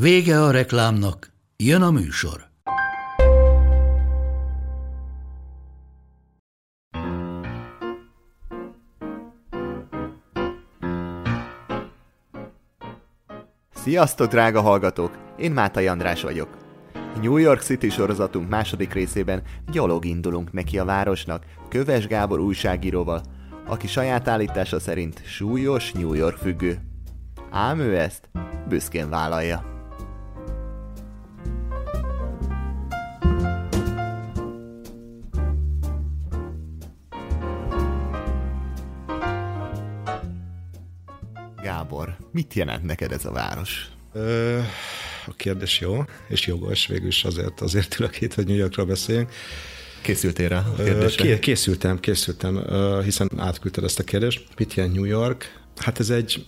Vége a reklámnak, jön a műsor. Sziasztok, drága hallgatók! Én Mátai András vagyok. New York City sorozatunk második részében gyalog indulunk neki a városnak, Köves Gábor újságíróval, aki saját állítása szerint súlyos New York függő. Ám ő ezt büszkén vállalja. Gábor, mit jelent neked ez a város? Ö, a kérdés jó, és jogos, végül is azért, azért ülök itt, hogy New Yorkról beszéljünk. Készültél rá a kérdésre? Készültem, készültem, hiszen átküldted ezt a kérdést. Mit jelent New York? Hát ez egy,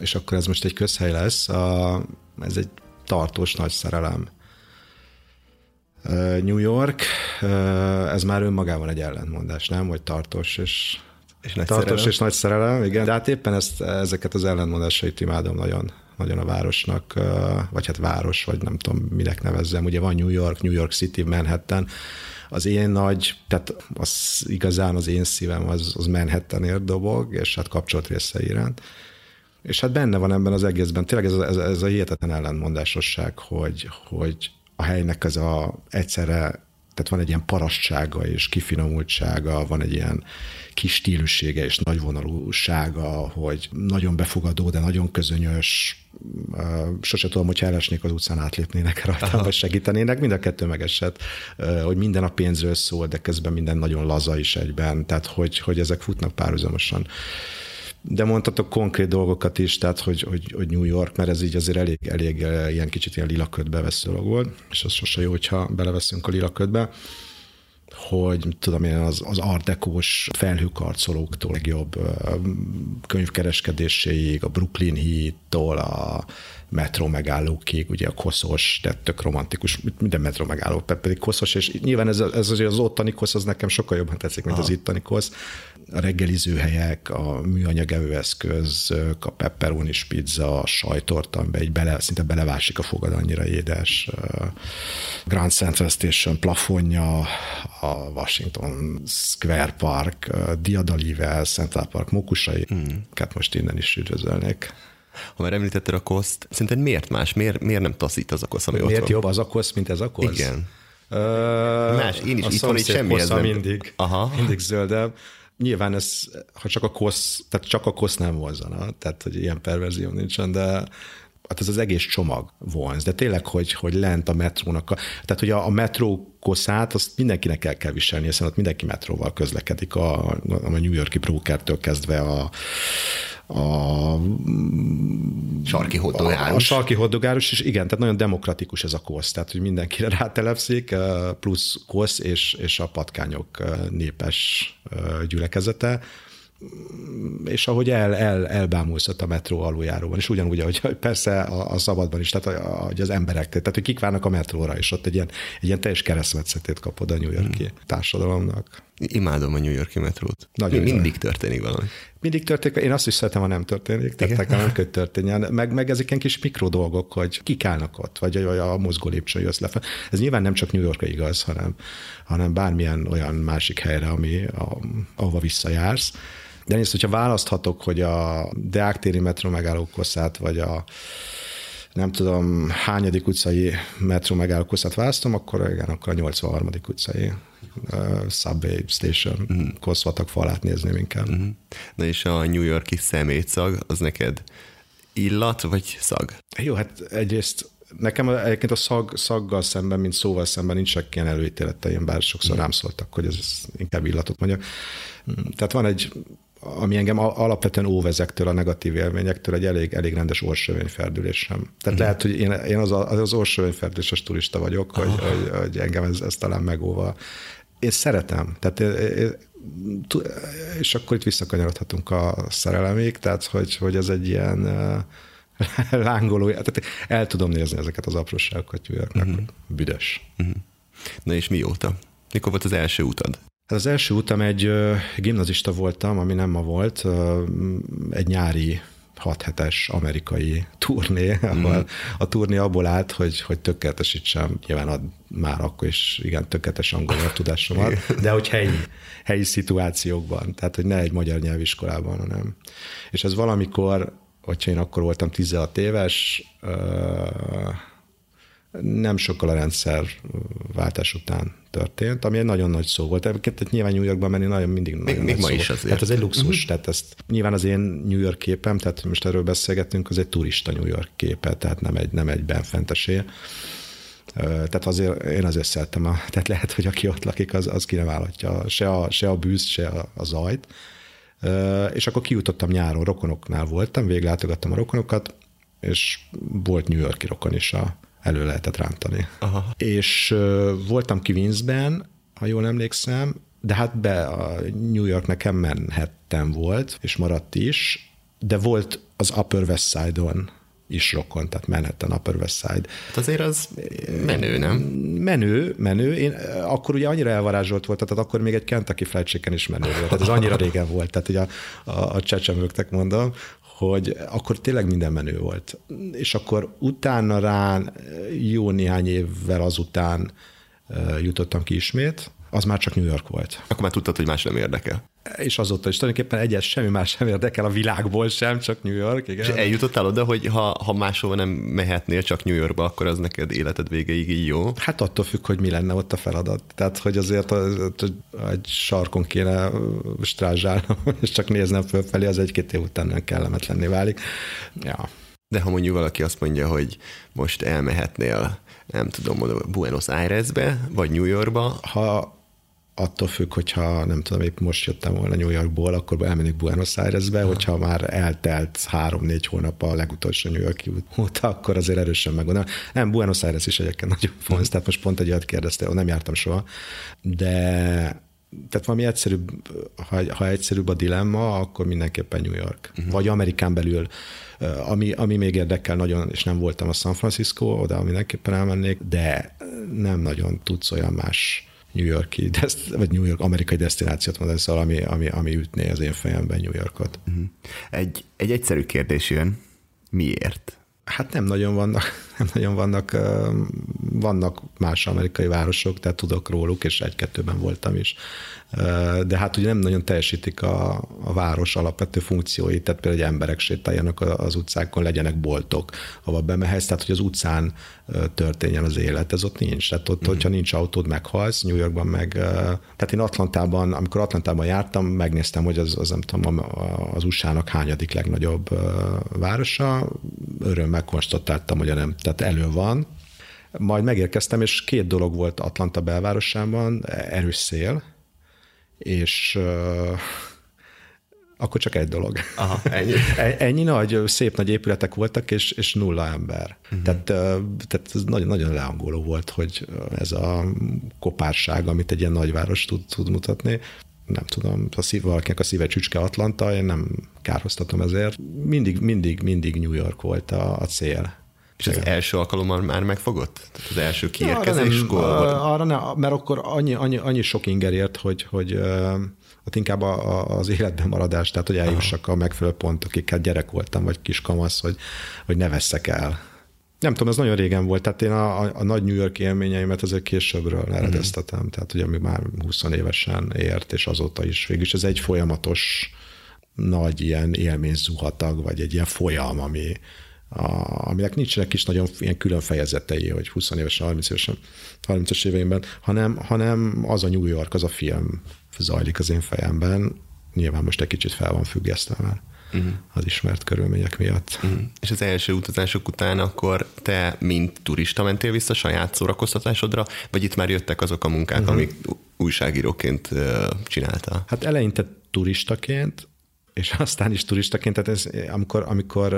és akkor ez most egy közhely lesz, a, ez egy tartós nagy szerelem. New York, ez már önmagában egy ellentmondás, nem? Hogy tartós és és nagy Tartós szerelem. és nagy szerelem, igen. De hát éppen ezt, ezeket az ellentmondásait imádom nagyon, nagyon a városnak, vagy hát város, vagy nem tudom, minek nevezzem. Ugye van New York, New York City, Manhattan, az én nagy, tehát az igazán az én szívem az, az Manhattanért dobog, és hát kapcsolat része iránt. És hát benne van ebben az egészben, tényleg ez ez ez a hihetetlen ellentmondásosság, hogy, hogy a helynek az a egyszerre tehát van egy ilyen parasztsága és kifinomultsága, van egy ilyen kis stílussége és nagyvonalúsága, hogy nagyon befogadó, de nagyon közönyös, sose tudom, hogy elesnék az utcán átlépnének rajta, vagy segítenének, mind a kettő megesett, hogy minden a pénzről szól, de közben minden nagyon laza is egyben, tehát hogy, hogy ezek futnak párhuzamosan de mondhatok konkrét dolgokat is, tehát hogy, hogy, hogy New York, mert ez így azért elég, elég ilyen kicsit ilyen lilaködbe vesző dolog volt, és az sose jó, hogyha beleveszünk a lilaködbe hogy tudom én, az, az ardekós felhőkarcolóktól legjobb könyvkereskedéséig, a Brooklyn Heat-tól a metró megállókig, ugye a koszos, de tök romantikus, minden metró megálló, pedig koszos, és nyilván ez, ez az, az ottani kosz, az nekem sokkal jobban tetszik, mint Aha. az ittani kosz. A reggelizőhelyek, a műanyag evőeszközök, a pepperoni pizza, a sajtorta, amiben egy bele, szinte belevásik a fogad, annyira édes. Grand Central Station plafonja, a Washington Square Park, Diadalivel, Central Park mókusai, hmm. most innen is üdvözölnék ha már említetted a koszt, szerinted miért más? Miért, miért nem taszít az a kosz, ami miért ott jobb az a kosz, mint ez a kosz? Igen. Más, én is, a itt van itt semmi ez nem. mindig, Aha. mindig zöldebb. Nyilván ez, ha csak a kosz, tehát csak a kosz nem vonzana, tehát hogy ilyen perverzió nincsen, de hát ez az egész csomag vonz, de tényleg, hogy, hogy lent a metrónak, a, tehát hogy a, a metró koszát, azt mindenkinek el kell viselni, hiszen ott mindenki metróval közlekedik, a, a New Yorki brokertől kezdve a, a sarki hoddogárus. A, a sarki hoddogárus, és igen, tehát nagyon demokratikus ez a kosz, tehát hogy mindenkire rátelepszik, plusz kosz és, és a patkányok népes gyülekezete és ahogy el, el, elbámulsz a metró aluljáróban, és ugyanúgy, ahogy persze a, a szabadban is, tehát hogy az emberek, tehát hogy kik várnak a metróra, és ott egy ilyen, egy ilyen teljes keresztmetszetét kapod a New Yorki hmm. társadalomnak. Imádom a New Yorki metrót. Nagyon Mindig történik valami. Mindig történik, én azt is szeretem, ha nem történik, tehát nekem nem kell történjen. Meg, meg ezek ilyen kis mikro dolgok, hogy kik állnak ott, vagy a, a mozgó lépcső jössz le. Ez nyilván nem csak New Yorkra igaz, hanem, hanem bármilyen olyan másik helyre, ami, a, ahova visszajársz de nézd, hogyha választhatok, hogy a Deák téri metró megállókoszát, vagy a nem tudom, hányadik utcai metró megállókoszát választom, akkor igen, akkor a 83. utcai uh, subway station mm. koszvatak falát nézném inkább. Mm. Na és a New Yorki szemétszag, az neked illat vagy szag? Jó, hát egyrészt nekem egyébként a szag, szaggal szemben, mint szóval szemben nincsenek ilyen előítéleteim, bár sokszor mm. rám szóltak, hogy ez inkább illatot mondjak. Tehát van egy ami engem alapvetően óvezektől, a negatív élményektől egy elég, elég rendes orsövényferdülésem. Tehát uh-huh. lehet, hogy én, én az, az, az orsövényferdüléses turista vagyok, hogy, hogy, hogy engem ez, ez talán megóva. Én szeretem. Tehát én, és akkor itt visszakanyarodhatunk a szerelemig, tehát hogy, hogy ez egy ilyen lángoló, tehát el tudom nézni ezeket az apróságokat New Yorknak, uh-huh. büdös. Uh-huh. Na és mióta? Mikor volt az első utad? Hát az első utam egy gimnazista voltam, ami nem ma volt, egy nyári hat hetes amerikai turné, mm. ahol a turné abból állt, hogy, hogy tökéletesítsem, nyilván ad már akkor is igen tökéletes angol tudásomat, de hogy helyi, helyi szituációkban, tehát hogy ne egy magyar nyelviskolában, hanem. És ez valamikor, hogyha én akkor voltam 16 éves, nem sokkal a rendszer váltás után történt, ami egy nagyon nagy szó volt. Tehát nyilván New Yorkban menni nagyon mindig még, nagyon még ma szó. is azért. Tehát ez egy luxus, uh-huh. tehát ezt nyilván az én New York képem, tehát most erről beszélgetünk, az egy turista New York képe, tehát nem egy, nem egy benfentesé. Tehát azért, én azért szerettem, a, tehát lehet, hogy aki ott lakik, az, az ki nem állhatja se a, se a bűzt, se a, a zajt. És akkor kijutottam nyáron, rokonoknál voltam, véglátogattam a rokonokat, és volt New Yorki rokon is a, elő lehetett rántani. Aha. És voltam Queensben, ha jól emlékszem, de hát be a New York nekem Manhattan volt, és maradt is, de volt az Upper West Side-on is rokon, tehát Manhattan, Upper West Side. Hát azért az menő, nem? Menő, menő. Én akkor ugye annyira elvarázsolt volt, tehát akkor még egy Kentucky Fried Chicken is menő volt. Tehát ez annyira régen volt, tehát ugye a, a, a csecsemőknek mondom, hogy akkor tényleg minden menő volt. És akkor utána rá, jó néhány évvel azután jutottam ki ismét, az már csak New York volt. Akkor már tudtad, hogy más nem érdekel. És azóta is tulajdonképpen egyes semmi más sem érdekel a világból sem, csak New York. Igen. És eljutottál oda, hogy ha, ha máshova nem mehetnél, csak New Yorkba, akkor az neked életed végéig így jó? Hát attól függ, hogy mi lenne ott a feladat. Tehát, hogy azért egy sarkon kéne strázsálnom, és csak néznem fölfelé, az egy-két év után nem kellemetlenné válik. Ja. De ha mondjuk valaki azt mondja, hogy most elmehetnél, nem tudom, Buenos Airesbe, vagy New Yorkba. Ha attól függ, hogyha nem tudom, épp most jöttem volna New Yorkból, akkor elmennék Buenos Airesbe, ha. hogyha már eltelt három-négy hónap a legutolsó New Yorki óta, akkor azért erősen meggondolom. Nem, Buenos Aires is egyébként nagyon fontos, tehát most pont egy olyat kérdezte, nem jártam soha, de tehát valami egyszerűbb, ha, ha egyszerűbb a dilemma, akkor mindenképpen New York. Uh-huh. Vagy Amerikán belül, ami, ami még érdekel nagyon, és nem voltam a San Francisco, oda mindenképpen elmennék, de nem nagyon tudsz olyan más New Yorki, vagy New York amerikai destinációt mondani, szóval ami, ami, ami ütné az én fejemben New Yorkot. Uh-huh. Egy, egy egyszerű kérdés jön, miért? Hát nem nagyon vannak, nem nagyon vannak, vannak más amerikai városok, tehát tudok róluk, és egy-kettőben voltam is de hát ugye nem nagyon teljesítik a, a város alapvető funkcióit, tehát például, hogy emberek sétáljanak az utcákon, legyenek boltok, ahova bemehetsz, tehát hogy az utcán történjen az élet, ez ott nincs. Tehát ott, mm. hogyha nincs autód, meghalsz, New Yorkban meg, tehát én Atlantában, amikor Atlantában jártam, megnéztem, hogy az, az nem tudom, az USA-nak hányadik legnagyobb városa, örömmel konstatáltam, hogy nem, tehát elő van, majd megérkeztem, és két dolog volt Atlanta belvárosában, erős szél, és uh, akkor csak egy dolog. Aha, ennyi. E, ennyi nagy, szép nagy épületek voltak, és, és nulla ember. Uh-huh. Tehát, tehát ez nagyon, nagyon leangoló volt, hogy ez a kopárság, amit egy ilyen nagyváros tud, tud mutatni, nem tudom, a szív, valakinek a szíve csücske Atlanta, én nem kárhoztatom ezért. Mindig, mindig, mindig New York volt a, a cél. És az első alkalommal már megfogott? Tehát az első kiérkezéskor? Ja, arra, nem, arra nem, mert akkor annyi, annyi, annyi sok inger ért, hogy, hogy ott inkább a, a, az életben maradás, tehát hogy eljussak a megfelelő pontok, hát gyerek voltam, vagy kiskamasz, hogy, hogy ne veszek el. Nem tudom, ez nagyon régen volt, tehát én a, a, a nagy New York élményeimet azért későbbről eredeztetem, mm. tehát ugye ami már 20 évesen ért, és azóta is végül is ez egy folyamatos nagy ilyen élményzuhatag, vagy egy ilyen folyam, ami, a, aminek nincsenek is nagyon ilyen külön fejezetei, hogy 20 évesen, 30 évesen, 30-as éveimben, hanem, hanem az a New York, az a film zajlik az én fejemben. Nyilván most egy kicsit fel van függesztve már uh-huh. az ismert körülmények miatt. Uh-huh. És az első utazások után akkor te, mint turista mentél vissza saját szórakoztatásodra, vagy itt már jöttek azok a munkák, uh-huh. amik újságíróként csináltál? Hát eleinte turistaként, és aztán is turistaként, tehát ez, amikor, amikor,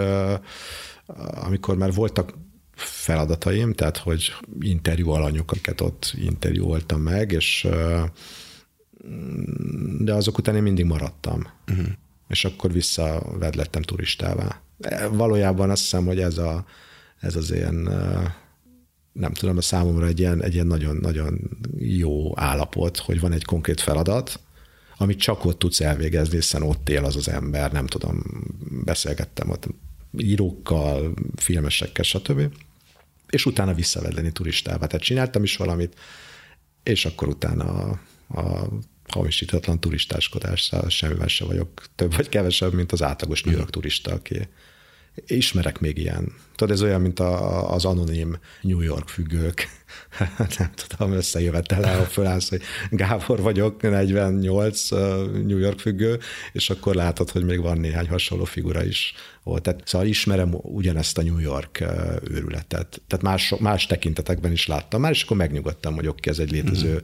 amikor már voltak feladataim, tehát hogy interjú alanyok, akiket ott interjú voltam meg, és de azok után én mindig maradtam. Uh-huh. És akkor visszavedlettem turistává. Valójában azt hiszem, hogy ez, a, ez az ilyen, nem tudom, a számomra egy ilyen, egy ilyen nagyon, nagyon jó állapot, hogy van egy konkrét feladat, amit csak ott tudsz elvégezni, hiszen ott él az az ember, nem tudom, beszélgettem ott írókkal, filmesekkel, stb. És utána visszavedleni turistává. Tehát csináltam is valamit, és akkor utána a, a hamisítatlan turistáskodással semmivel se vagyok több vagy kevesebb, mint az átlagos New York turista, aki ismerek még ilyen. Tudod, ez olyan, mint a, az anonim New York függők. nem tudom, összejövetele, ha fölállsz, hogy Gábor vagyok, 48 New York függő, és akkor látod, hogy még van néhány hasonló figura is volt. Tehát, szóval ismerem ugyanezt a New York őrületet. Tehát más, más tekintetekben is láttam már, és akkor megnyugodtam, hogy oké, ez egy létező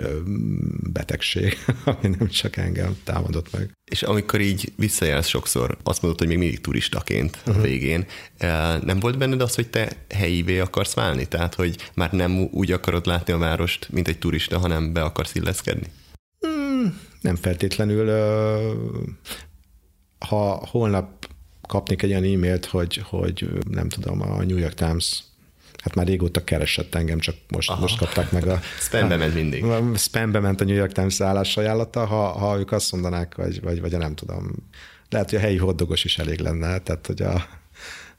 mm. betegség, ami nem csak engem támadott meg. És amikor így visszajársz sokszor, azt mondod, hogy még mindig turistaként uh-huh. a mhm. végén, nem volt benned az, hogy te helyivé akarsz válni? Tehát, hogy már nem úgy akarod látni a várost, mint egy turista, hanem be akarsz illeszkedni? Hmm, nem feltétlenül. Ha holnap kapnék egy olyan e-mailt, hogy, hogy nem tudom, a New York Times hát már régóta keresett engem, csak most, Aha. most kapták meg a... Spambe ment mindig. Spambe ment a New York Times állásajánlata, ha, ha ők azt mondanák, vagy, vagy, vagy nem tudom, lehet, hogy a helyi hoddogos is elég lenne, tehát hogy a,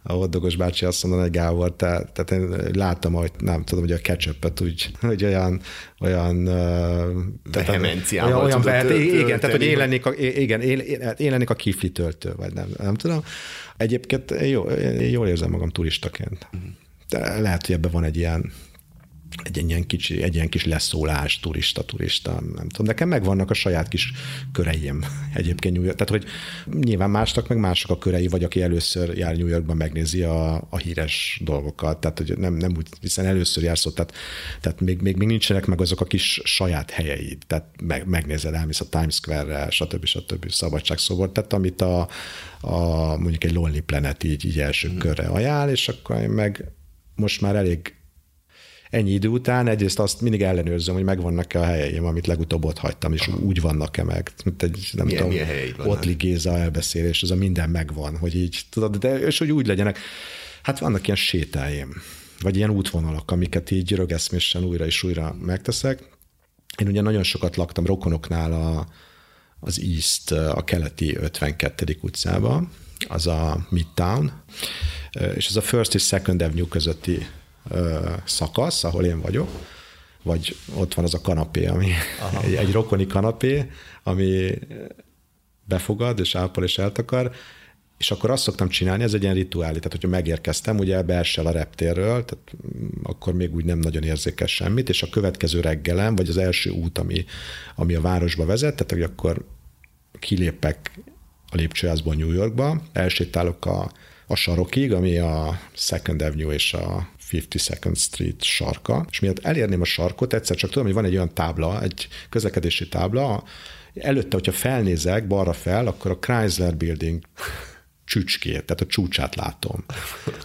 a hoddogos bácsi azt mondaná, hogy Gábor, te, tehát én láttam, hogy nem tudom, hogy a ketchupet úgy, hogy olyan, olyan vehemenciával olyan, olyan vehet, igen, tehát hogy én lennék a, igen, én, én lennék a kifli töltő, vagy nem, nem tudom. Egyébként jó, jól érzem magam turistaként. De lehet, hogy ebben van egy ilyen egy ilyen, kicsi, egy ilyen kis leszólás, turista, turista, nem tudom. Nekem megvannak a saját kis köreim egyébként New York. Tehát, hogy nyilván másnak meg mások a körei, vagy aki először jár New Yorkban, megnézi a, a híres dolgokat. Tehát, hogy nem, nem úgy, hiszen először jársz ott, tehát, tehát még, még, még, nincsenek meg azok a kis saját helyeid. Tehát meg, megnézed, elmész a Times Square-re, stb. stb. szabadságszobor. Tehát amit a, a, mondjuk egy Lonely Planet így, így első mm. körre ajánl, és akkor én meg most már elég ennyi idő után egyrészt azt mindig ellenőrzöm, hogy megvannak-e a helyeim, amit legutóbb ott hagytam, és úgy vannak-e meg. Egy, nem milyen, tudom, milyen ott ligéza elbeszélés, az a minden megvan, hogy így, tudod, de és hogy úgy legyenek. Hát vannak ilyen sétáim, vagy ilyen útvonalak, amiket így rögeszmésen újra és újra megteszek. Én ugye nagyon sokat laktam rokonoknál a, az East, a keleti 52. utcába, az a Midtown, és ez a First és Second Avenue közötti szakasz, ahol én vagyok, vagy ott van az a kanapé, ami egy, egy rokoni kanapé, ami befogad, és ápol és eltakar, és akkor azt szoktam csinálni, ez egy ilyen rituálé, tehát hogyha megérkeztem, ugye beessel a reptérről, tehát akkor még úgy nem nagyon érzékes semmit, és a következő reggelem, vagy az első út, ami, ami a városba vezet, tehát hogy akkor kilépek a lépcsőházból New Yorkba, elsétálok a, a sarokig, ami a Second Avenue és a 52nd Street sarka, és miatt elérném a sarkot, egyszer csak tudom, hogy van egy olyan tábla, egy közlekedési tábla, előtte, hogyha felnézek balra fel, akkor a Chrysler Building csücskét, tehát a csúcsát látom.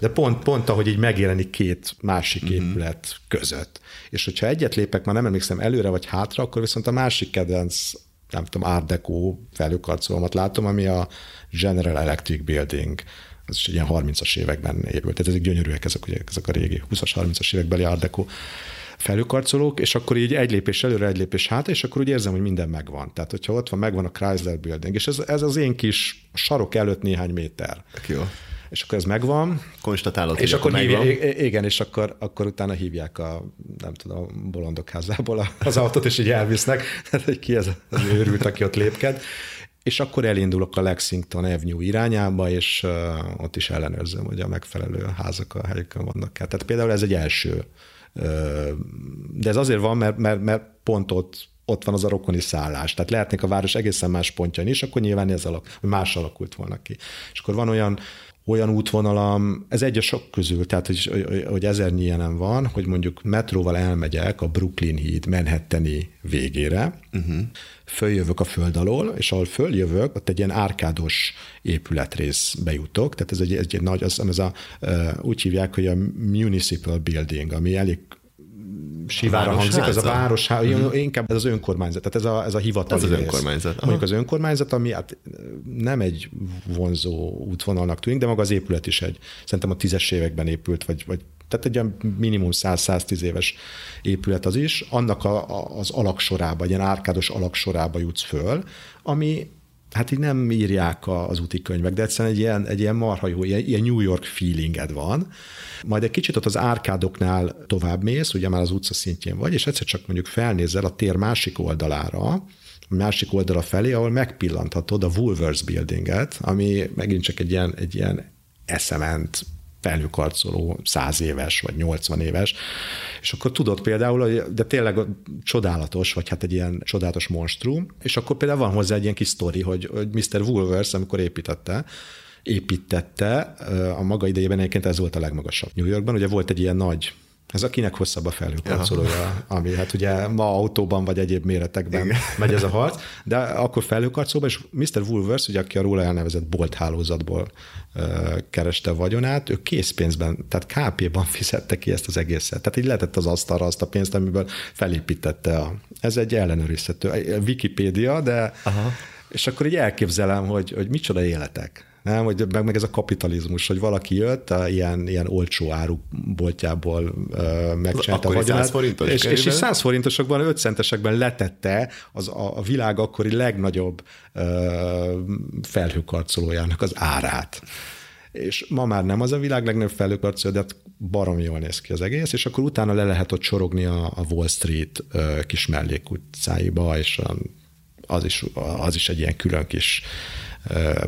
De pont, pont ahogy így megjelenik két másik uh-huh. épület között. És hogyha egyet lépek, már nem emlékszem előre vagy hátra, akkor viszont a másik kedvenc nem tudom, Art Deco felőkarcolómat látom, ami a General Electric Building ez is ilyen 30-as években épült. Tehát ezek gyönyörűek, ezek, ugye, ezek a régi 20-as, 30-as évekbeli Art Deco felőkarcolók, és akkor így egy lépés előre, egy lépés hátra, és akkor úgy érzem, hogy minden megvan. Tehát, hogyha ott van, megvan a Chrysler Building, és ez, ez az én kis sarok előtt néhány méter. Jó. És akkor ez megvan. Konstatálod, és akkor hívják, igen, és akkor, akkor utána hívják a, nem tudom, bolondok házából az autót, és így elvisznek. Tehát, hogy ki ez az őrült, aki ott lépked és akkor elindulok a Lexington Avenue irányába, és uh, ott is ellenőrzöm, hogy a megfelelő házak a helyükön vannak. Tehát például ez egy első, uh, de ez azért van, mert, mert, mert pont ott ott van az a rokoni szállás. Tehát lehetnék a város egészen más pontjain is, akkor nyilván ez alak, más alakult volna ki. És akkor van olyan olyan útvonalam, ez egy a sok közül, tehát hogy, hogy ezernyi ilyenem van, hogy mondjuk metróval elmegyek a Brooklyn híd Manhattani végére, uh-huh. följövök a föld alól, és ahol följövök, ott egy ilyen árkádos épületrészbe jutok, tehát ez egy, egy, nagy, az, ez a, úgy hívják, hogy a Municipal Building, ami elég sivára hangzik, ez a város, mm-hmm. inkább ez az önkormányzat, tehát ez a, ez a hivatali Ez az önkormányzat. Aha. Mondjuk az önkormányzat, ami hát nem egy vonzó útvonalnak tűnik, de maga az épület is egy, szerintem a tízes években épült, vagy, vagy tehát egy olyan minimum 100-110 éves épület az is, annak a, a, az alaksorába, egy ilyen árkádos alaksorába jutsz föl, ami hát így nem írják az úti könyvek, de egyszerűen egy ilyen, egy ilyen marha jó, ilyen, New York feelinged van. Majd egy kicsit ott az árkádoknál tovább mész, ugye már az utca szintjén vagy, és egyszer csak mondjuk felnézel a tér másik oldalára, másik oldala felé, ahol megpillanthatod a Woolworths Buildinget, ami megint csak egy ilyen, egy ilyen eszement felhőkarcoló 100 éves, vagy 80 éves, és akkor tudod például, de tényleg csodálatos, vagy hát egy ilyen csodálatos monstrum, és akkor például van hozzá egy ilyen kis sztori, hogy, hogy Mr. Woolworths, amikor építette, építette, a maga idejében egyébként ez volt a legmagasabb New Yorkban, ugye volt egy ilyen nagy ez a kinek hosszabb a felhőkarcolója, ami hát ugye ma autóban vagy egyéb méretekben Igen. megy ez a harc, de akkor felhőkarcolóban, és Mr. Woolworths, ugye, aki a róla elnevezett bolthálózatból uh, kereste a vagyonát, ő készpénzben, tehát KP-ban fizette ki ezt az egészet. Tehát így lehetett az asztalra azt a pénzt, amiből felépítette a... Ez egy ellenőrizhető Wikipédia, de Aha. és akkor így elképzelem, hogy, hogy micsoda életek nem, hogy meg, meg ez a kapitalizmus, hogy valaki jött a ilyen, ilyen olcsó áruboltjából uh, megcsinálta a vagyonát, forintos és, és, és 100 forintosokban, 5 centesekben letette az a, a világ akkori legnagyobb uh, felhőkarcolójának az árát. És ma már nem az a világ legnagyobb felhőkarcoló, de hát barom jól néz ki az egész, és akkor utána le lehet ott sorogni a, a Wall Street uh, kis mellékutcáiba, és az is, az is egy ilyen külön kis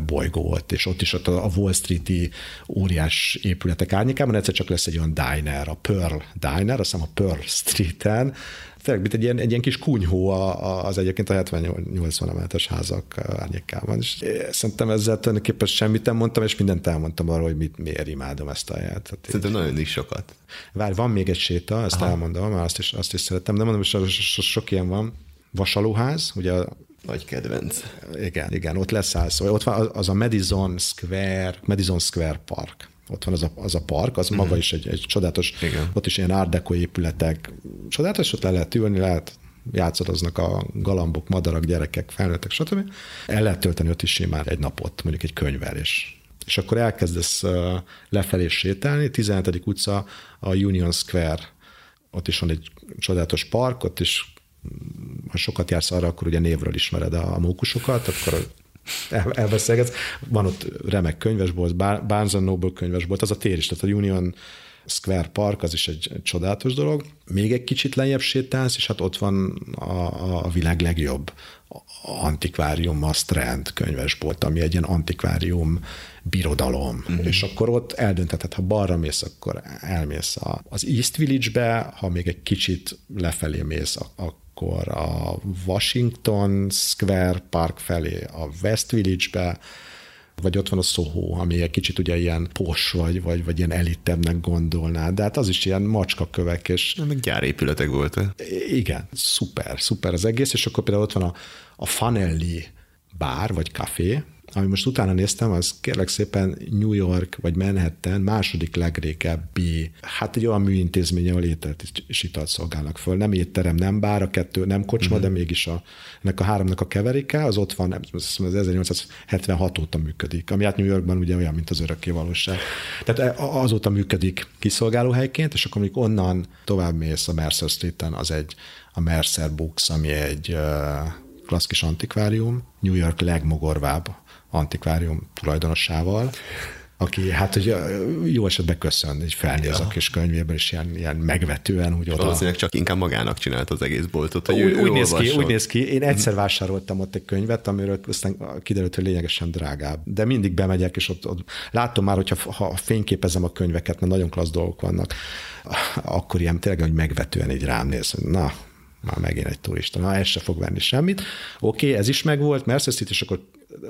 bolygó volt, és ott is ott a Wall Street-i óriás épületek árnyékában egyszer csak lesz egy olyan diner, a Pearl Diner, azt hiszem a Pearl Street-en, tényleg, mint egy ilyen, egy ilyen kis kunyhó az egyébként a 70-80 emeletes házak árnyékában. És szerintem ezzel tulajdonképpen semmit nem mondtam, és mindent elmondtam arról, hogy mit, miért imádom ezt a helyet. Szerintem nagyon is sokat. Várj, van még egy séta, ezt Aha. elmondom, mert azt is, azt is szeretem, de mondom, hogy sok, sok ilyen van. Vasalóház, ugye nagy kedvenc. Igen, igen, ott leszállsz. Ott van az a Madison Square, Madison Square Park. Ott van az a, az a park, az mm-hmm. maga is egy, egy csodálatos, igen. ott is ilyen árdekó épületek. Csodálatos, ott le lehet ülni, lehet játszadoznak a galambok, madarak, gyerekek, felnőttek, stb. El lehet tölteni ott is simán egy napot, mondjuk egy könyvvel, és, és akkor elkezdesz lefelé sétálni, 17. utca a Union Square, ott is van egy csodálatos park, ott is ha sokat jársz arra, akkor ugye névről ismered a mókusokat, akkor elbeszélgetsz. Van ott remek könyvesbolt, Barnes Noble könyvesbolt, az a tér is, tehát a Union Square Park, az is egy csodálatos dolog. Még egy kicsit lejjebb sétálsz, és hát ott van a, a világ legjobb antikvárium, a Strand könyvesbolt, ami egy ilyen antikvárium birodalom. Uh-huh. És akkor ott eldöntheted, ha balra mész, akkor elmész az East Village-be, ha még egy kicsit lefelé mész, akkor a Washington Square Park felé, a West Village-be, vagy ott van a Soho, ami egy kicsit ugye ilyen pos vagy, vagy, vagy ilyen elitebbnek gondolná, de hát az is ilyen macskakövek, és... Meg gyárépületek voltak. Igen, szuper, szuper az egész, és akkor például ott van a, a Fanelli bár, vagy café, ami most utána néztem, az kérlek szépen New York vagy Manhattan második legrégebbi, hát egy olyan műintézmény, ahol ételt és italt szolgálnak föl. Nem étterem, nem bár, a kettő nem kocsma, uh-huh. de mégis a, ennek a háromnak a keveréke, az ott van, az 1876 óta működik, ami hát New Yorkban ugye olyan, mint az örökké valóság. Tehát e, azóta működik kiszolgálóhelyként, és akkor amikor onnan tovább mész a Mercer Street-en, az egy a Mercer Books, ami egy klasszikus antikvárium, New York legmogorvább antikvárium tulajdonossával, aki hát hogy jó esetben köszön, így felnéz ja. a kis könyvében, és ilyen, ilyen megvetően, hogy oda... Valószínűleg csak inkább magának csinált az egész boltot, hogy úgy, ő, úgy, néz ki, úgy néz ki, én egyszer vásároltam ott egy könyvet, amiről aztán kiderült, hogy lényegesen drágább, de mindig bemegyek, és ott, ott látom már, hogyha ha fényképezem a könyveket, mert nagyon klassz dolgok vannak, akkor ilyen tényleg, hogy megvetően így rám néz, na, már megint egy turista, na ez se fog venni semmit. Oké, okay, ez is megvolt, Mercer City, és akkor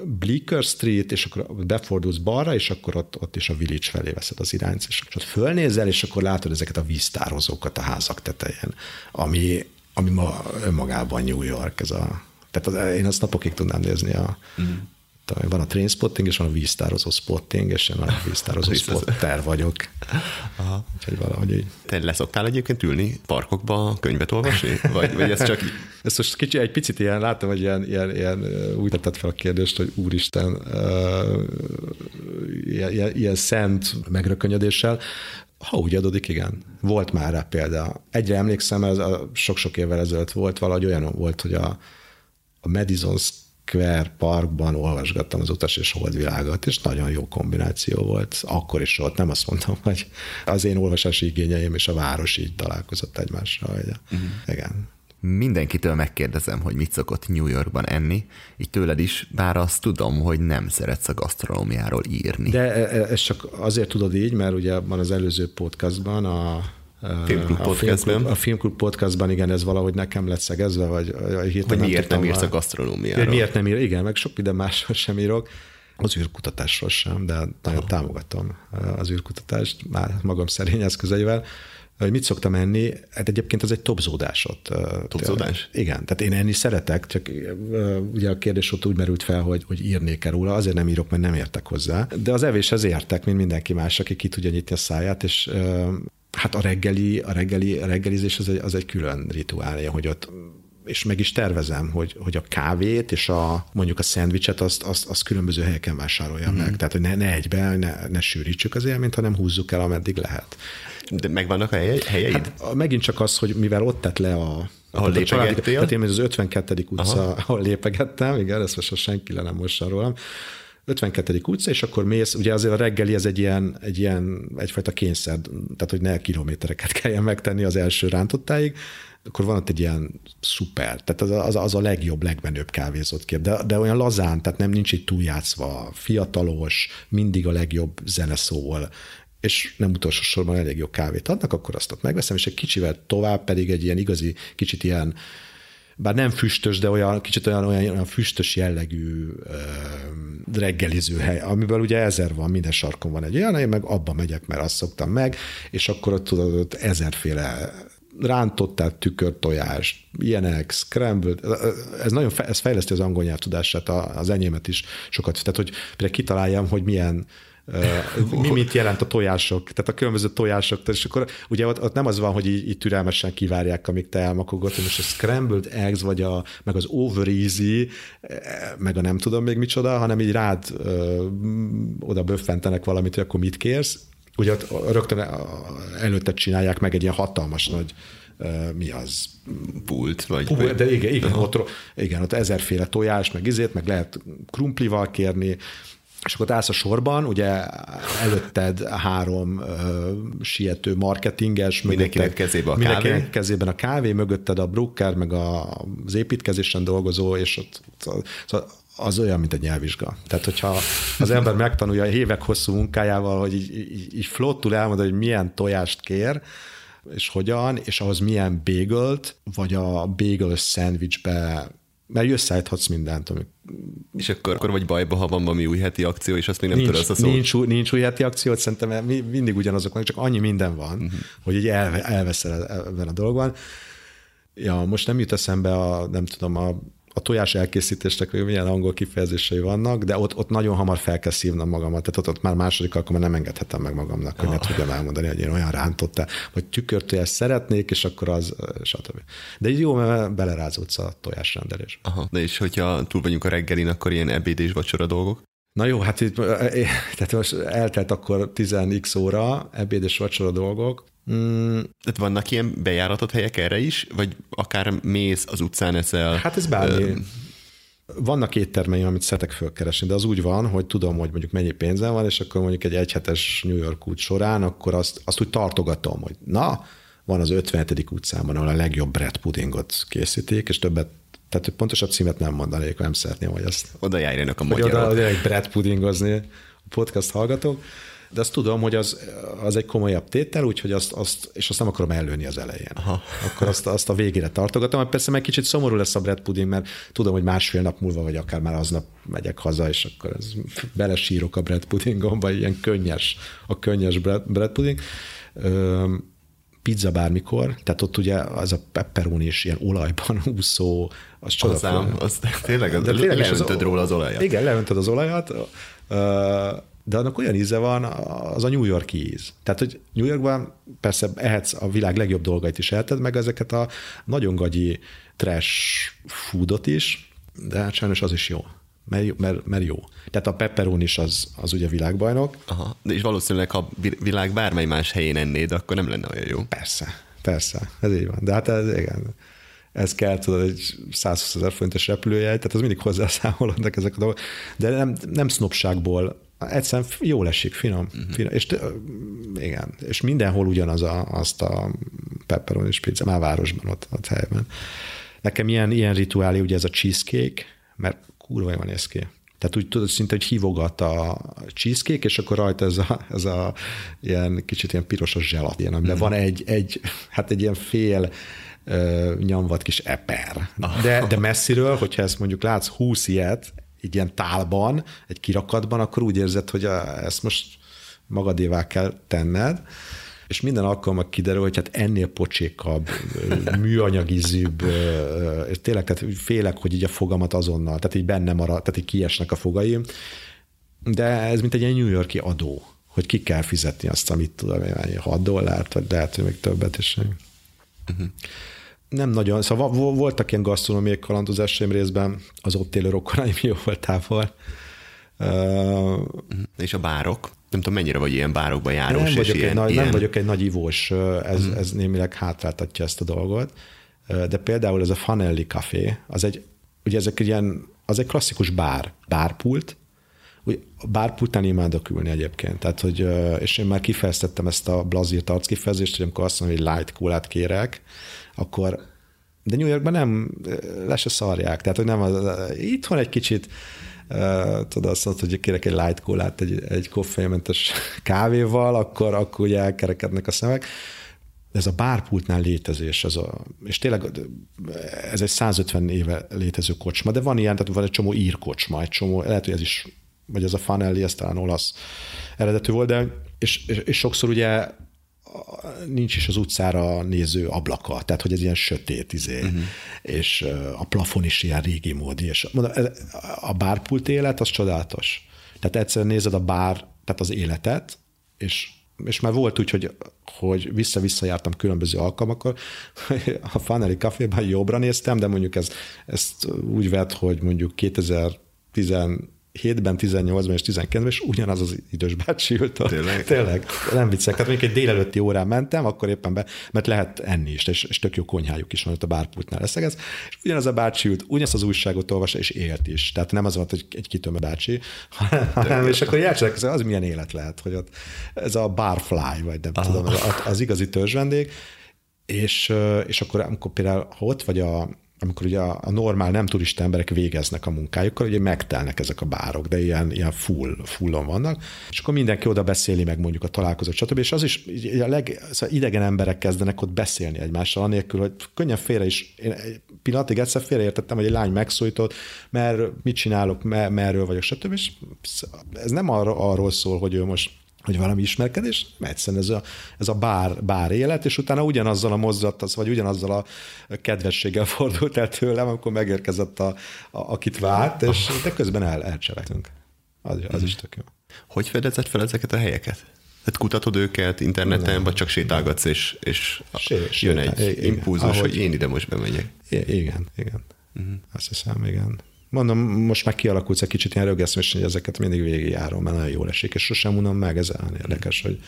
Bleecker Street, és akkor befordulsz balra, és akkor ott, ott is a Village felé veszed az irányt, és ott fölnézel, és akkor látod ezeket a víztározókat a házak tetején, ami, ami ma önmagában New York, ez a, tehát az, én azt napokig tudnám nézni a, mm van a trainspotting, és van a víztározó spotting, és én a víztározó spotter vagyok. Aha. Úgyhogy valahogy így. Te leszoktál egyébként ülni parkokba könyvet olvasni? Vagy, vagy ez csak... Ezt most kicsi, egy picit ilyen, látom, hogy ilyen, ilyen, ilyen úgy tett fel a kérdést, hogy úristen, uh, ilyen, ilyen, ilyen szent megrökönyödéssel. Ha úgy adódik, igen. Volt már rá példa. Egyre emlékszem, ez a sok-sok évvel ezelőtt volt valahogy olyan volt, hogy a, a Madison Square Parkban olvasgattam az utas és holdvilágot, és nagyon jó kombináció volt. Akkor is volt, nem azt mondtam, hogy az én olvasási igényeim és a város így találkozott egymással. Hogy uh-huh. Igen. Mindenkitől megkérdezem, hogy mit szokott New Yorkban enni, így tőled is, bár azt tudom, hogy nem szeretsz a gasztronómiáról írni. De e, e, ez csak azért tudod így, mert ugye van az előző podcastban a Filmklub podcastben. A Filmklub podcastban, igen, ez valahogy nekem lett szegezve, vagy, vagy Hogy miért nem, írsz a gasztronómiáról. Miért nem ír, igen, meg sok minden másról sem írok. Az űrkutatásról sem, de nagyon támogatom az űrkutatást, már magam szerény eszközeivel. Hogy mit szoktam enni? Hát egyébként ez egy topzódásot. Topzódás? Igen, tehát én enni szeretek, csak ugye a kérdés ott úgy merült fel, hogy, hogy írnék-e róla, azért nem írok, mert nem értek hozzá. De az evéshez értek, mint mindenki más, aki ki tudja nyitni a száját, és Hát a reggeli, a reggeli a reggelizés az egy, az egy külön rituálja, hogy ott és meg is tervezem, hogy, hogy a kávét és a mondjuk a szendvicset azt, azt, azt különböző helyeken vásároljam mm. meg. Tehát, hogy ne, ne egyben, ne, ne sűrítsük az élményt, hanem húzzuk el, ameddig lehet. De megvannak a helyeid? Hát, megint csak az, hogy mivel ott tett le a, ahol lépegettél? Tehát én az 52. utca, Aha. ahol lépegettem, igen, ezt most senki le nem mossa rólam, 52. utca, és akkor mész, ugye azért a reggeli ez egy ilyen, egy ilyen egyfajta kényszer, tehát hogy ne kilométereket kelljen megtenni az első rántottáig, akkor van ott egy ilyen szuper, tehát az, az, az a legjobb, legmenőbb kávézott kép, de, de olyan lazán, tehát nem nincs itt túljátszva, fiatalos, mindig a legjobb zene szól, és nem utolsó sorban elég jó kávét adnak, akkor azt ott megveszem, és egy kicsivel tovább pedig egy ilyen igazi, kicsit ilyen bár nem füstös, de olyan kicsit olyan, olyan, olyan füstös jellegű uh, reggeliző hely, amiből ugye ezer van, minden sarkon van egy olyan, én meg abba megyek, mert azt szoktam meg, és akkor ott tudod, ott ezerféle rántottát, tükörtojást, ilyenek, scrambled, ez nagyon ez fejleszti az angol nyelv tudását, az enyémet is sokat, tehát hogy például kitaláljam, hogy milyen mi mit jelent a tojások, tehát a különböző tojások, és akkor ugye ott, ott nem az van, hogy így, így türelmesen kivárják, amíg te elmakogod, hogy most a scrambled eggs, vagy a, meg az over easy, meg a nem tudom még micsoda, hanem így rád ö, oda böffentenek valamit, hogy akkor mit kérsz, ugye ott rögtön előtte csinálják meg egy ilyen hatalmas nagy mi az? Pult, vagy... Pult, de igen, igen, ott, igen, ott ezerféle tojás, meg izét, meg lehet krumplival kérni, és akkor állsz a sorban, ugye előtted három ö, siető marketinges, mindenkinek kezébe a kávé. Mindenkinek kezében a kávé, mögötted a broker, meg a, az építkezésen dolgozó, és ott, szóval az olyan, mint egy nyelvvizsga. Tehát, hogyha az ember megtanulja évek hosszú munkájával, hogy így, így, így flottul elmondani, hogy milyen tojást kér, és hogyan, és ahhoz milyen bagelt, vagy a bagel szendvicsbe mert összeállíthatsz mindent. Ami... És akkor, akkor vagy bajba, ha van valami új heti akció, és azt még nem tudod a szót. Nincs, nincs új heti akció, szerintem mindig ugyanazok van, csak annyi minden van, uh-huh. hogy így el, elveszel ebben a dologban. Ja, most nem jut eszembe a, nem tudom, a a tojás elkészítésnek milyen angol kifejezései vannak, de ott, ott nagyon hamar fel kell szívnom magamat, tehát ott, ott már második alkalommal nem engedhetem meg magamnak, hogy ne tudjam elmondani, hogy én olyan rántotta, vagy tükörtojást szeretnék, és akkor az, stb. De így jó, mert belerázódsz a tojásrendelés. Aha, de és hogyha túl vagyunk a reggelin, akkor ilyen ebéd és vacsora dolgok? Na jó, hát itt, tehát most eltelt akkor 10x óra, ebéd és vacsora dolgok, Mm, tehát vannak ilyen bejáratott helyek erre is, vagy akár mész az utcán eszel? Hát ez bármi. Ö... Vannak éttermei, amit szeretek fölkeresni, de az úgy van, hogy tudom, hogy mondjuk mennyi pénzem van, és akkor mondjuk egy egyhetes New York út során, akkor azt, azt úgy tartogatom, hogy na, van az 57. utcában, ahol a legjobb bread puddingot készítik, és többet tehát pontosabb címet nem mondanék, nem szeretném, hogy ezt... Oda járjanak a magyarok. Oda, egy bread puddingozni a podcast hallgatók de azt tudom, hogy az, az egy komolyabb tétel, úgyhogy azt, azt, és azt nem akarom előni az elején. Aha. Akkor azt, azt a végére tartogatom, persze meg kicsit szomorú lesz a bread pudding, mert tudom, hogy másfél nap múlva, vagy akár már aznap megyek haza, és akkor ez, belesírok a bread puddingomba, ilyen könnyes, a könnyes bread, bread pudding. Ö, pizza bármikor, tehát ott ugye az a pepperoni is ilyen olajban úszó, az csoda. Az, tényleg, az, de tényleg leöntöd az, róla az olajat. Igen, leöntöd az olajat, de annak olyan íze van, az a New Yorki íz. Tehát, hogy New Yorkban persze ehetsz a világ legjobb dolgait is elted, meg ezeket a nagyon gagyi trash foodot is, de hát sajnos az is jó. Mert, mert, mert jó. Tehát a pepperoni is az, az ugye világbajnok. Aha, de és valószínűleg, ha világ bármely más helyén ennéd, akkor nem lenne olyan jó. Persze, persze, ez így van. De hát ez, igen, ez kell, tudod, egy 120 ezer forintos repülőjegy, tehát az mindig hozzászámolódnak ezek a dolgok. De nem, nem sznopságból egyszerűen jól esik, finom. Uh-huh. finom. És igen, és mindenhol ugyanaz a, azt a pepperoni pizza, már városban, ott, ott helyben. Nekem ilyen, ilyen rituálé, ugye ez a cheesecake, mert kurva jól néz ki. Tehát úgy tudod, szinte, hogy hívogat a cheesecake, és akkor rajta ez a, ez a ilyen kicsit ilyen pirosos zselatin, amiben mm. van egy, egy, hát egy ilyen fél uh, nyomvat kis eper. Ah. De, de messziről, hogyha ezt mondjuk látsz 20 ilyet, egy ilyen tálban, egy kirakatban, akkor úgy érzed, hogy a, ezt most magadévá kell tenned, és minden alkalommal kiderül, hogy hát ennél pocsékabb, műanyagizűbb, és tényleg tehát félek, hogy így a fogamat azonnal, tehát így benne marad, tehát így kiesnek a fogaim, de ez mint egy ilyen New Yorki adó, hogy ki kell fizetni azt, amit tudom, 6 dollárt, vagy lehet, hogy még többet is. Uh-huh nem nagyon, szóval voltak ilyen gasztronómiai kalandozásaim részben az ott élő rokonaim jó voltával. Uh, és a bárok? Nem tudom, mennyire vagy ilyen bárokba járós. Nem vagyok, és ilyen, egy, nagy, ilyen... nem vagyok egy nagy ivós, ez, uh-huh. ez némileg hátráltatja ezt a dolgot. De például ez a Fanelli Café, az egy, ugye ezek ilyen, az egy klasszikus bár, bárpult, úgy a bárpultnál imádok ülni egyébként, tehát, hogy, és én már kifejeztettem ezt a blazírt arckifejezést, hogy amikor azt mondom, hogy light kólát kérek, akkor de New Yorkban nem, le se szarják, tehát hogy nem az, itthon egy kicsit tudod azt mondod, hogy kérek egy light kólát egy, egy koffeinmentes kávéval, akkor, akkor ugye elkerekednek a szemek. Ez a bárpultnál létezés, ez a, és tényleg ez egy 150 éve létező kocsma, de van ilyen, tehát van egy csomó írkocsma, egy csomó, lehet, hogy ez is, vagy ez a Fanelli, ez talán olasz eredetű volt, de és, és, és sokszor ugye nincs is az utcára néző ablaka, tehát hogy ez ilyen sötét izé, uh-huh. és a plafon is ilyen régi módi, és mondom, a bárpult élet az csodálatos. Tehát egyszerűen nézed a bár, tehát az életet, és, és már volt úgy, hogy, hogy vissza-vissza jártam különböző alkalmakkor, a Fanelli Caféban jobbra néztem, de mondjuk ez, ezt úgy vett, hogy mondjuk 2010 7-ben, 18-ban és 19-ben, és ugyanaz az idős bácsi ült ott. Tényleg? Tényleg, nem viccek. Tehát mondjuk egy délelőtti órán mentem, akkor éppen be, mert lehet enni is, és, és tök jó konyhájuk is van ott a bárpultnál leszegez, és ugyanaz a bácsi ült, ugyanazt az újságot olvasta, és élt is. Tehát nem az volt, hogy egy kitömő bácsi, hanem, és akkor játszák, az milyen élet lehet, hogy ott ez a barfly, vagy nem Aha. tudom, az, az igazi törzsvendég, és, és akkor amikor például, ha ott vagy a, amikor ugye a, a normál nem turista emberek végeznek a munkájukkal, ugye megtelnek ezek a bárok, de ilyen, ilyen full, fullon vannak, és akkor mindenki oda beszéli meg mondjuk a találkozót, stb. És az is, a leg, szóval idegen emberek kezdenek ott beszélni egymással, anélkül, hogy könnyen félre is, én pillanatig egyszer félreértettem, hogy egy lány megszólított, mert mit csinálok, mer, merről vagyok, stb. És ez nem arra, arról szól, hogy ő most hogy valami ismerkedés, egyszerűen ez a, ez a bár, bár élet, és utána ugyanazzal a mozzat, vagy ugyanazzal a kedvességgel fordult el tőlem, amikor megérkezett, a, a, akit várt, és de közben el, elcselekünk. Az, az is tök jó. Hogy fedezett fel ezeket a helyeket? Tehát kutatod őket interneten, Nem. vagy csak sétálgatsz, és, és Sé, jön egy igen, impulzus, ahogy, hogy én ide most bemegyek. Igen, igen. Uh-huh. Azt hiszem, igen. Mondom, most már kialakult egy kicsit ilyen rögeszmés, hogy ezeket mindig végigjárom, mert nagyon jól esik, és sosem unom meg, ez olyan érdekes, hogy,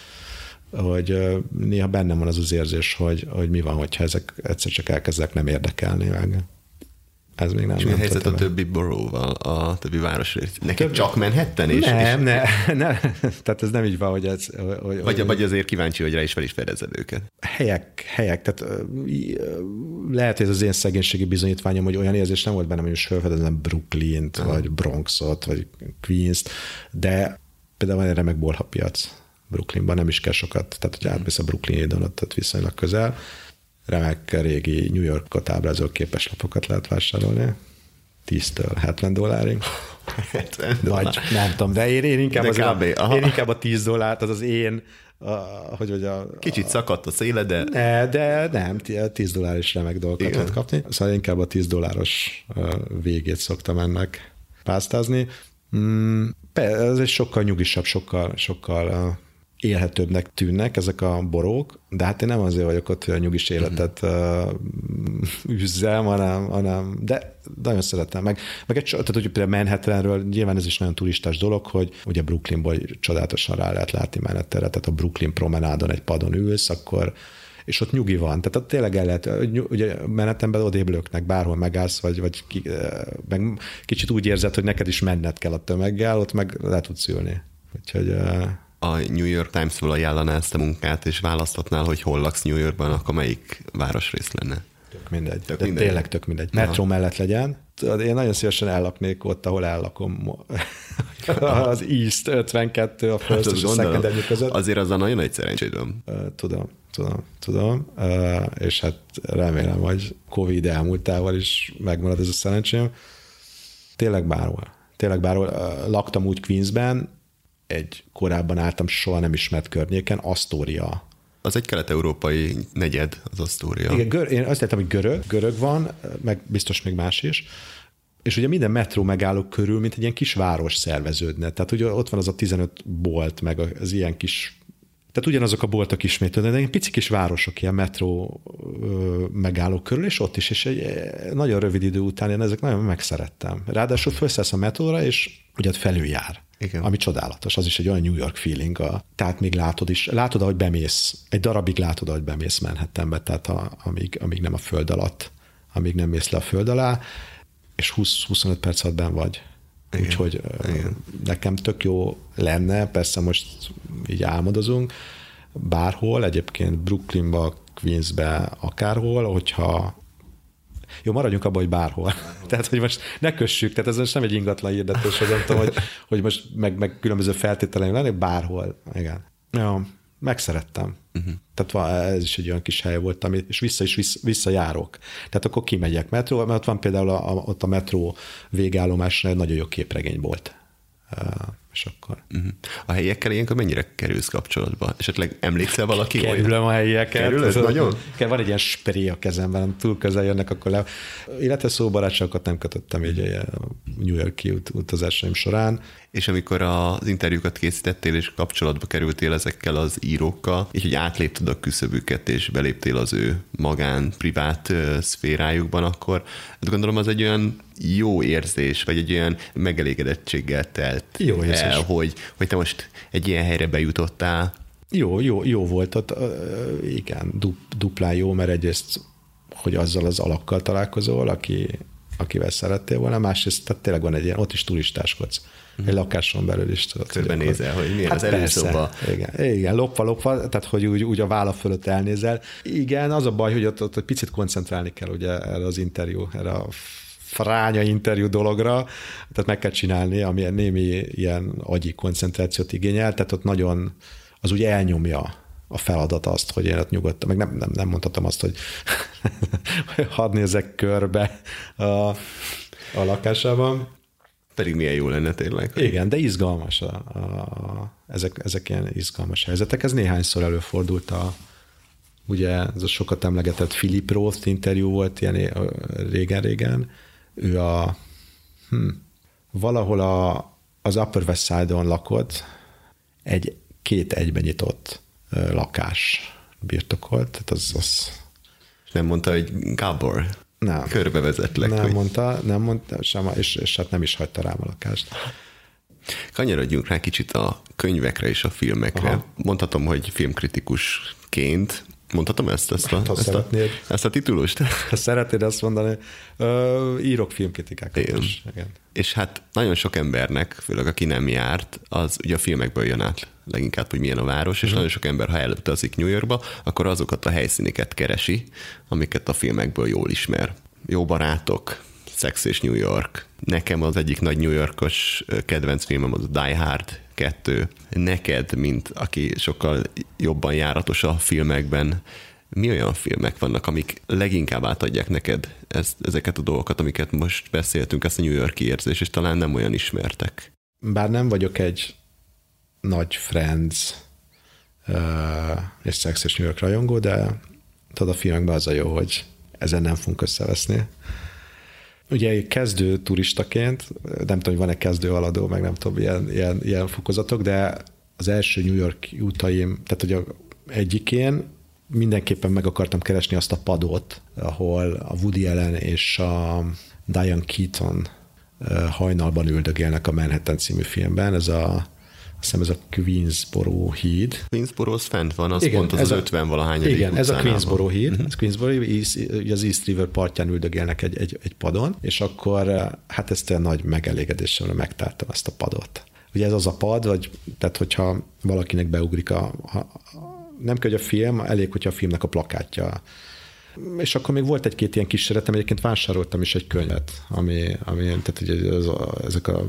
hogy néha bennem van az az érzés, hogy, hogy mi van, hogyha ezek egyszer csak elkezdek nem érdekelni meg. Ez még nem. És mi a helyzet a többi boróval, a többi város Neked Több... csak menhetten? És, nem, és... ne, ne, tehát ez nem így van, hogy ez... Hogy, vagy, hogy, vagy azért kíváncsi, hogy rá is fel is fedezed őket. Helyek, helyek, tehát lehet, hogy ez az én szegénységi bizonyítványom, hogy olyan érzés nem volt bennem, hogy most felfedezem Brooklyn-t, uh-huh. vagy Bronxot, vagy Queens-t, de például van egy remek bolhapiac, Brooklynban, nem is kell sokat, tehát hogy átmész a Brooklyn-édon, ott viszonylag közel. Remek régi New Yorkot ábrázoló képeslapokat lehet vásárolni. 10-től 70 dollárig. 70 Vagy nem tudom, de én, én inkább, de az kb, a, én inkább a 10 dollárt, az az én a, hogy, hogy a, Kicsit szakadt a széle, de... Ne, de nem, 10 dollár is remek dolgokat Igen. lehet kapni. Szóval inkább a 10 dolláros végét szoktam ennek pásztázni. Mm, ez egy sokkal nyugisabb, sokkal, sokkal élhetőbbnek tűnnek ezek a borók, de hát én nem azért vagyok ott, hogy a nyugis életet uh, üzzem, hanem, hanem, de nagyon szeretem. Meg, meg egy, tehát, hogy például Manhattanről, nyilván ez is nagyon turistás dolog, hogy ugye Brooklynból csodálatosan rá lehet látni Manhattanre, tehát a Brooklyn promenádon egy padon ülsz, akkor és ott nyugi van. Tehát ott tényleg el lehet, ugye menetemben odébb löknek, bárhol megállsz, vagy, vagy ki, meg kicsit úgy érzed, hogy neked is menned kell a tömeggel, ott meg le tudsz ülni. Úgyhogy a New York Times-ból ajánlaná ezt a munkát, és választhatnál, hogy hol laksz New Yorkban, akkor melyik városrész lenne? Tök mindegy. Tök mindegy. tényleg tök mindegy. Metro Aha. mellett legyen. Én nagyon szívesen ellaknék ott, ahol ellakom. az East 52, a First hát és a Second között. Azért az a nagyon egy szerencséd van. Tudom, tudom, tudom. És hát remélem, hogy Covid elmúltával is megmarad ez a szerencsém. Tényleg bárhol. Tényleg bárhol. Laktam úgy Queensben, egy korábban álltam soha nem ismert környéken, Astoria. Az egy kelet-európai negyed, az Astoria. Igen, gör, én azt értem, hogy görög, görög van, meg biztos még más is, és ugye minden metró megálló körül, mint egy ilyen kis város szerveződne. Tehát ugye ott van az a 15 bolt, meg az ilyen kis tehát ugyanazok a boltok ismétlődnek, de ilyen pici kis városok, ilyen metró megállók körül, és ott is, és egy nagyon rövid idő után én ezek nagyon megszerettem. Ráadásul felszállsz a metróra, és ugye felüljár. Igen. ami csodálatos. Az is egy olyan New York feeling. A, tehát még látod is, látod, ahogy bemész, egy darabig látod, ahogy bemész Manhattanbe, tehát a, amíg, amíg nem a föld alatt, amíg nem mész le a föld alá, és 20-25 perc alatt ben vagy. Úgyhogy nekem tök jó lenne, persze most így álmodozunk, bárhol, egyébként Brooklynba, Queensbe, akárhol, hogyha jó, maradjunk abban, hogy bárhol. tehát, hogy most ne kössük, tehát ez most nem egy ingatlan hirdetés, hogy nem tudom, hogy, hogy most meg, meg különböző feltételeim lenni, bárhol. Igen. Jó, megszerettem. Uh-huh. Tehát ez is egy olyan kis hely volt, amit, és vissza is vissza, visszajárok. Tehát akkor kimegyek metróval, mert ott van például a, a, ott a metró végállomásnál egy nagyon jó képregény volt és akkor... Uh-huh. A helyiekkel ilyenkor mennyire kerülsz kapcsolatba? Esetleg emlékszel valaki? Kerülöm a helyieket. Kerülöd nagyon? Van egy ilyen spré a kezemben, túl közel jönnek, akkor le... Illetve szóbarátságokat nem kötöttem így a New Yorki ut- utazásaim során. És amikor az interjúkat készítettél, és kapcsolatba kerültél ezekkel az írókkal, és hogy átlépted a küszöbüket, és beléptél az ő magán, privát szférájukban, akkor hát gondolom az egy olyan jó érzés, vagy egy olyan megelégedettséggel telt jó érzés. El, hogy, hogy te most egy ilyen helyre bejutottál. Jó, jó, jó volt. Ott, igen, duplán jó, mert egyrészt, hogy azzal az alakkal találkozol, aki, akivel szerettél volna, másrészt tehát tényleg van egy ilyen, ott is turistáskodsz. Mm. Egy lakáson belül is tudod. Körbenézel, hogy milyen hát az előszoba. Igen, igen, lopva, lopva, tehát hogy úgy, úgy a válla fölött elnézel. Igen, az a baj, hogy ott, ott egy picit koncentrálni kell ugye erre az interjú, erre a fránya interjú dologra, tehát meg kell csinálni, ami némi ilyen agyi koncentrációt igényel, tehát ott nagyon az úgy elnyomja a feladat azt, hogy én ott nyugodtan, meg nem, nem, nem mondhatom azt, hogy hadd nézek körbe a, a lakásában. Pedig milyen jó lenne tényleg. Igen, de izgalmas. A, a, ezek, ezek ilyen izgalmas helyzetek. Ez néhányszor előfordult a, ugye ez a sokat emlegetett Philip Roth interjú volt ilyen régen-régen, ő a hm, valahol a, az Upper West Side-on lakott, egy két egyben nyitott lakás birtokolt, tehát az, az... Nem mondta, hogy Gábor, nem. körbevezetlek. Nem hogy... mondta, nem mondta, sem, és, és hát nem is hagyta rám a lakást. Kanyarodjunk rá kicsit a könyvekre és a filmekre. Aha. Mondhatom, hogy filmkritikusként Mondhatom ezt, ezt a, hát, ezt, a, ezt a titulust? Ha szeretnéd azt mondani, uh, írok filmkritikákat Igen. is. Igen. És hát nagyon sok embernek, főleg aki nem járt, az ugye a filmekből jön át leginkább, hogy milyen a város, és uh-huh. nagyon sok ember, ha elutazik New Yorkba, akkor azokat a helyszíneket keresi, amiket a filmekből jól ismer. Jó barátok, Sex és New York. Nekem az egyik nagy New Yorkos kedvenc filmem az a Die Hard kettő. Neked, mint aki sokkal jobban járatos a filmekben, mi olyan filmek vannak, amik leginkább átadják neked ezt, ezeket a dolgokat, amiket most beszéltünk, ezt a New Yorki érzés, és talán nem olyan ismertek? Bár nem vagyok egy nagy Friends uh, és Sex és New York rajongó, de tudod, a filmekben az a jó, hogy ezen nem fogunk összeveszni. Ugye kezdő turistaként, nem tudom, hogy van-e kezdő aladó, meg nem tudom, ilyen, ilyen, ilyen fokozatok, de az első New York utaim, tehát ugye egyikén mindenképpen meg akartam keresni azt a padot, ahol a Woody Allen és a Diane Keaton hajnalban üldögélnek a Manhattan című filmben. Ez a hiszem ez a Queensboro híd. Queensboro az fent van, az igen, pont az, az 50 valahány Igen, ez a Queensboro híd, uh-huh. ez Queensboro, az East River partján üldögélnek egy, egy, egy padon, és akkor hát ezt egy nagy megelégedéssel megtártam ezt a padot. Ugye ez az a pad, vagy, tehát hogyha valakinek beugrik a, a nem kell, hogy a film, elég, hogyha a filmnek a plakátja. És akkor még volt egy-két ilyen kísérletem, egyébként vásároltam is egy könyvet, ami, ami tehát ugye ez a, ezek a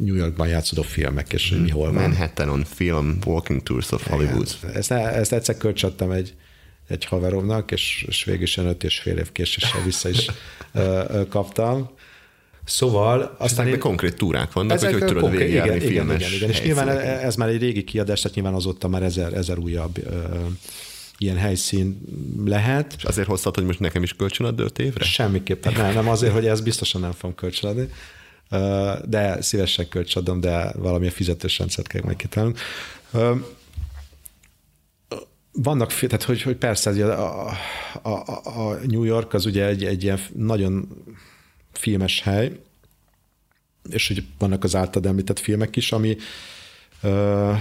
New Yorkban játszódó filmek, és mm. mi hol van. Manhattanon Film Walking Tours of Hollywood. Igen. Ezt, ezt egyszer kölcsöttem egy, egy haveromnak, és, és végül is öt és fél év késéssel vissza is ö, kaptam. Szóval... Aztán én, konkrét túrák vannak, hogy hogy tudod konkrét, igen, filmes igen, igen, igen. És nyilván ez már egy régi kiadás, tehát nyilván azóta már ezer, ezer újabb ö, ilyen helyszín lehet. És azért hoztad, hogy most nekem is kölcsönad öt évre? Semmiképpen nem, nem azért, hogy ez biztosan nem fogom kölcsönadni, de szívesen kölcsönadom, de valamilyen fizetős rendszert kell majd kitalálnunk. Vannak, tehát hogy, hogy persze a, a, a New York az ugye egy, egy ilyen nagyon filmes hely, és hogy vannak az általad említett filmek is, ami uh,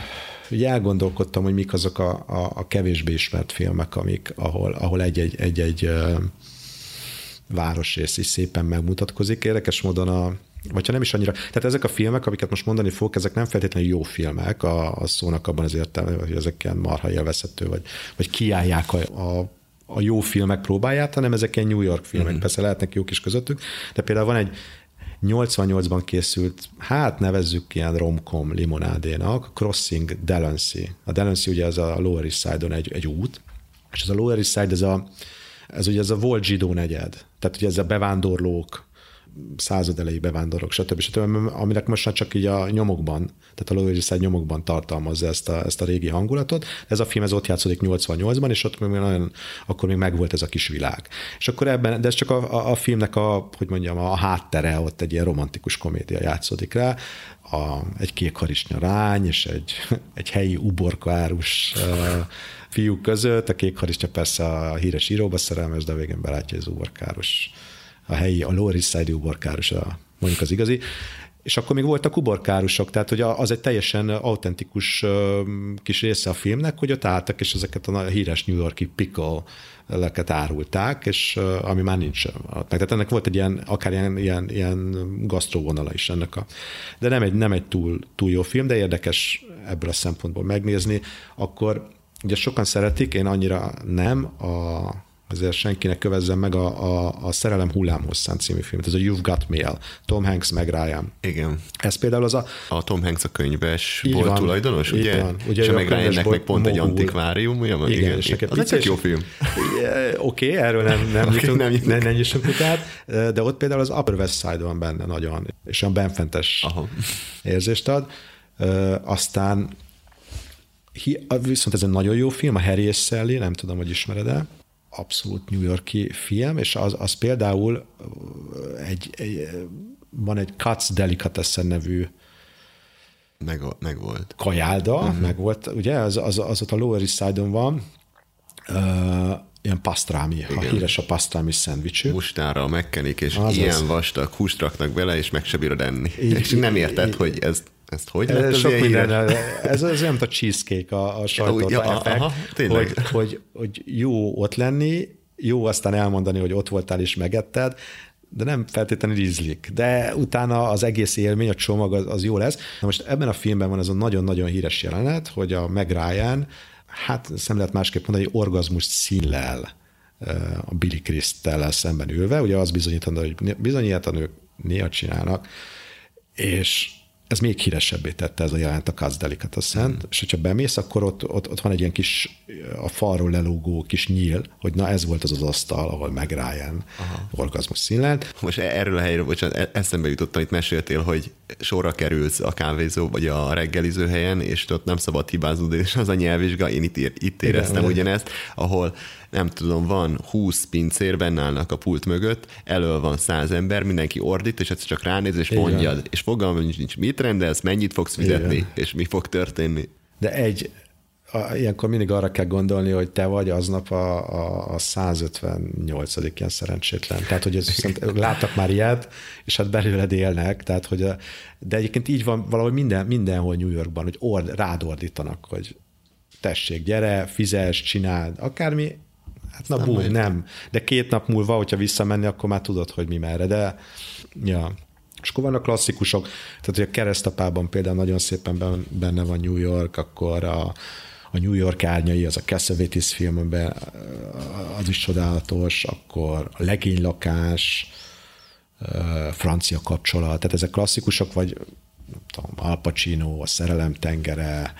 ugye elgondolkodtam, hogy mik azok a, a, a kevésbé ismert filmek, amik, ahol, ahol egy-egy, egy-egy városrész is szépen megmutatkozik. Érdekes módon a, vagy ha nem is annyira. Tehát ezek a filmek, amiket most mondani fogok, ezek nem feltétlenül jó filmek a, a szónak abban az értelme, hogy ezek ilyen marha élvezhető, vagy, vagy kiállják a, a a jó filmek próbáját, hanem ezek ilyen New York filmek. Mm-hmm. Persze lehetnek jók is közöttük, de például van egy 88-ban készült, hát nevezzük ilyen romcom limonádénak, Crossing Delancey. A Delancey ugye ez a Lower East Side-on egy, egy út, és ez a Lower East Side, ez, a, ez ugye ez a volt zsidó negyed. Tehát ugye ez a bevándorlók, század elejé bevándorlók, stb. stb. aminek most már csak így a nyomokban, tehát a Lower nyomokban tartalmazza ezt a, ezt a régi hangulatot. Ez a film ez ott játszódik 88-ban, és ott még nagyon, akkor még megvolt ez a kis világ. És akkor ebben, de ez csak a, a, a filmnek a, hogy mondjam, a háttere, ott egy ilyen romantikus komédia játszódik rá, a, egy kék harisnya rány, és egy, egy helyi uborkárus fiúk között. A kék harisnya persze a híres íróba szerelmes, de a végén belátja, hogy az uborkárus a helyi, a Lower East Side uborkárus, a, mondjuk az igazi. És akkor még voltak uborkárusok, tehát hogy az egy teljesen autentikus kis része a filmnek, hogy ott álltak, és ezeket a híres New Yorki pickle leket árulták, és ami már nincs. Tehát ennek volt egy ilyen, akár ilyen, ilyen, ilyen gasztróvonala is ennek a... De nem egy, nem egy túl, túl jó film, de érdekes ebből a szempontból megnézni. Akkor ugye sokan szeretik, én annyira nem, a azért senkinek kövezzen meg a, a, a Szerelem hullámhosszán című filmet, ez a You've Got Mail, Tom Hanks meg Ryan. Igen. Ez például az a... A Tom Hanks a könyves volt van, tulajdonos, ugye? Van. ugye? És meg Ryannek meg pont egy antikvárium, ugye? Igen, igen, és nekem az egy jó film. Oké, okay, erről nem, nem, okay, jutunk, nem, nem, nem jutunk utát, de ott például az Upper West Side van benne nagyon, és olyan benfentes Aha. érzést ad. Aztán viszont ez egy nagyon jó film, a Harry és Sally, nem tudom, hogy ismered-e abszolút New Yorki film, és az, az például egy, egy, van egy Katz Delicatessen nevű meg, meg volt. Kajálda, uh-huh. meg volt, ugye, az, az, az ott a Lower East Side-on van, uh, ilyen pasztrámi, Igen. a híres a pasztrámi szendvicsük. Mustára megkenik, és az ilyen az. vastag húst raknak bele, és meg se bírod enni. Így, és nem érted, így, hogy ez ezt hogy lett ez sok minden, ez, ez olyan, mint a cheesecake a, a sajtot ja, effekt, aha, hogy, hogy, hogy jó ott lenni, jó aztán elmondani, hogy ott voltál és megetted, de nem feltétlenül ízlik. De utána az egész élmény, a csomag az, az jó lesz. Na most ebben a filmben van ez a nagyon-nagyon híres jelenet, hogy a Meg Ryan, hát nem lehet másképp mondani, hogy orgazmus színlel a Billy Crystal szemben ülve, ugye az bizonyítandó, hogy bizony ilyet a nők néha csinálnak, és ez még híresebbé tette ez a jelent a Kazdelikat a szent, mm. és hogyha bemész, akkor ott, ott, ott, van egy ilyen kis a falról lelógó kis nyíl, hogy na ez volt az az asztal, ahol meg Ryan Aha. orgazmus színlelt. Most erről a helyről, bocsánat, e- eszembe jutottam, itt meséltél, hogy sorra kerülsz a kávézó vagy a reggeliző helyen, és ott nem szabad hibázni, és az a nyelvvizsga, én itt, itt éreztem Igen, ugyanezt, ahol nem tudom, van 20 pincér, benne állnak a pult mögött, elől van 100 ember, mindenki ordít, és egyszer csak ránéz, és mondjad, és fogalmam nincs, mit rendelsz, mennyit fogsz fizetni, Igen. és mi fog történni. De egy, a, ilyenkor mindig arra kell gondolni, hogy te vagy aznap a, a, a 158. ilyen szerencsétlen. Tehát, hogy ez viszont láttak már ilyet, és hát belőled élnek, tehát, hogy a, de egyébként így van valahogy minden, mindenhol New Yorkban, hogy ord, rád ordítanak, hogy tessék, gyere, fizes, csináld, akármi, hát na bú, nem. De két nap múlva, hogyha visszamenni, akkor már tudod, hogy mi merre, de ja. És akkor vannak klasszikusok, tehát hogy a keresztapában például nagyon szépen benne van New York, akkor a, a New York árnyai, az a Cassavetes filmben, az is csodálatos, akkor a legénylakás, francia kapcsolat, tehát ezek klasszikusok, vagy nem tudom, Al Pacino, a szerelem tengere,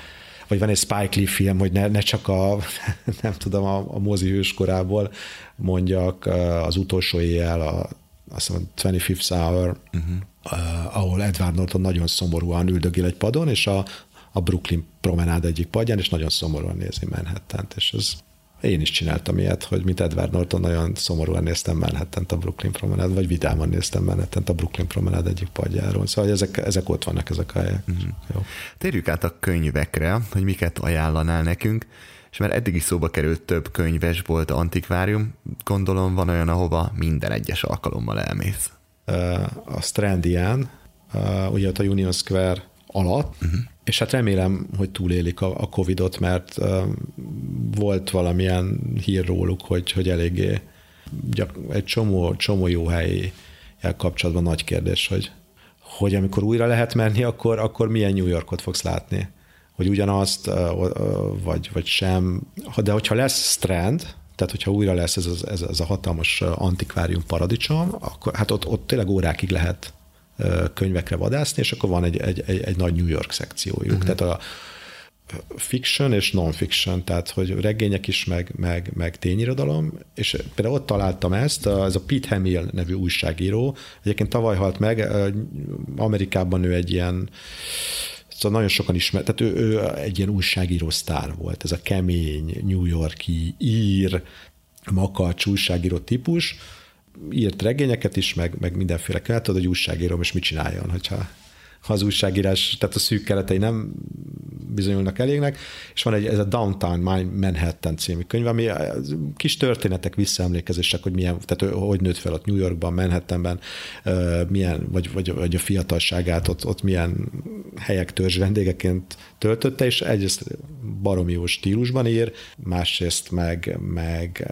vagy van egy Spike Lee film, hogy ne, ne csak a, nem tudom, a, a mozi hőskorából mondjak, az utolsó éjjel, a, azt mondom, 25th Hour, uh-huh. uh, ahol Edward Norton nagyon szomorúan üldögél egy padon, és a, a Brooklyn promenád egyik padján, és nagyon szomorúan nézi manhattan és ez én is csináltam ilyet, hogy mint Edward Norton nagyon szomorúan néztem manhattan a Brooklyn promenád, vagy vidáman néztem manhattan a Brooklyn promenád egyik padjáról. Szóval ezek, ezek ott vannak, ezek a helyek. Mm. Jó. Térjük át a könyvekre, hogy miket ajánlanál nekünk, és mert eddig is szóba került több könyves volt antikvárium, gondolom van olyan, ahova minden egyes alkalommal elmész. A Strandian, ugye ott a Union Square alatt, uh-huh. és hát remélem, hogy túlélik a, a Covid-ot, mert volt valamilyen hír róluk, hogy, hogy eléggé gyak, egy csomó, csomó jó helyi kapcsolatban nagy kérdés, hogy, hogy amikor újra lehet menni, akkor, akkor milyen New Yorkot fogsz látni. Hogy ugyanazt, vagy, vagy sem. De hogyha lesz Strand, tehát hogyha újra lesz ez, ez, ez a hatalmas antikvárium paradicsom, akkor hát ott, ott tényleg órákig lehet könyvekre vadászni, és akkor van egy, egy, egy, egy nagy New York szekciójuk. Uh-huh. Tehát a fiction és non-fiction, tehát hogy regények is, meg, meg, meg tényirodalom, és például ott találtam ezt, ez a Pete Hamill nevű újságíró, egyébként tavaly halt meg, Amerikában ő egy ilyen Szóval nagyon sokan ismer, tehát ő, ő egy ilyen újságíró sztár volt, ez a kemény, New Yorki, ír, makacs újságíró típus, írt regényeket is, meg, meg mindenféle kellett, tudod, hogy újságíró és mit csináljon, hogyha ha az újságírás, tehát a szűk keretei nem bizonyulnak elégnek, és van egy, ez a Downtown Manhattan című könyv, ami kis történetek, visszaemlékezések, hogy milyen, tehát hogy nőtt fel ott New Yorkban, Manhattanben, milyen, vagy, vagy, vagy a fiatalságát ott, ott milyen helyek törzs vendégeként töltötte, és egyrészt baromi jó stílusban ír, másrészt meg, meg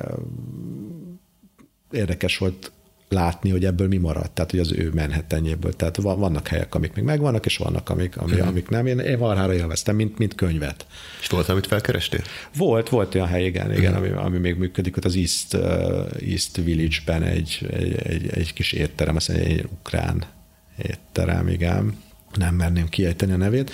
érdekes volt látni, hogy ebből mi maradt, tehát hogy az ő menhettenyéből. Tehát vannak helyek, amik még megvannak, és vannak, amik, ami, uh-huh. amik nem. Én, én Valhára élveztem, mint, mint könyvet. És volt, amit felkerestél? Volt, volt olyan hely, igen, igen uh-huh. ami, ami még működik, ott az East, uh, East Village-ben egy, egy, egy, egy kis étterem, azt mondja, egy ukrán étterem, igen. Nem merném kiejteni a nevét.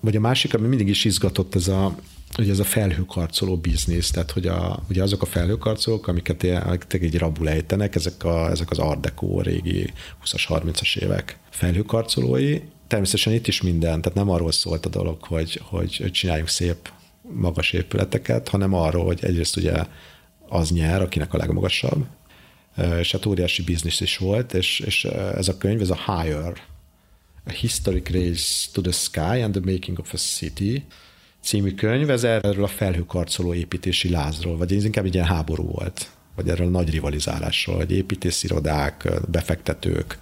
Vagy a másik, ami mindig is izgatott, ez a, hogy ez a felhőkarcoló biznisz, tehát hogy a, ugye azok a felhőkarcolók, amiket egy rabul ejtenek, ezek, a, ezek az Art Deco régi 20-as, 30-as évek felhőkarcolói, természetesen itt is minden, tehát nem arról szólt a dolog, hogy, hogy, hogy csináljunk szép magas épületeket, hanem arról, hogy egyrészt ugye az nyer, akinek a legmagasabb, és hát óriási biznisz is volt, és, és ez a könyv, ez a Higher, A Historic Race to the Sky and the Making of a City, című könyv, ez erről a felhőkarcoló építési lázról, vagy ez inkább egy ilyen háború volt, vagy erről a nagy rivalizálásról, hogy építészirodák, befektetők,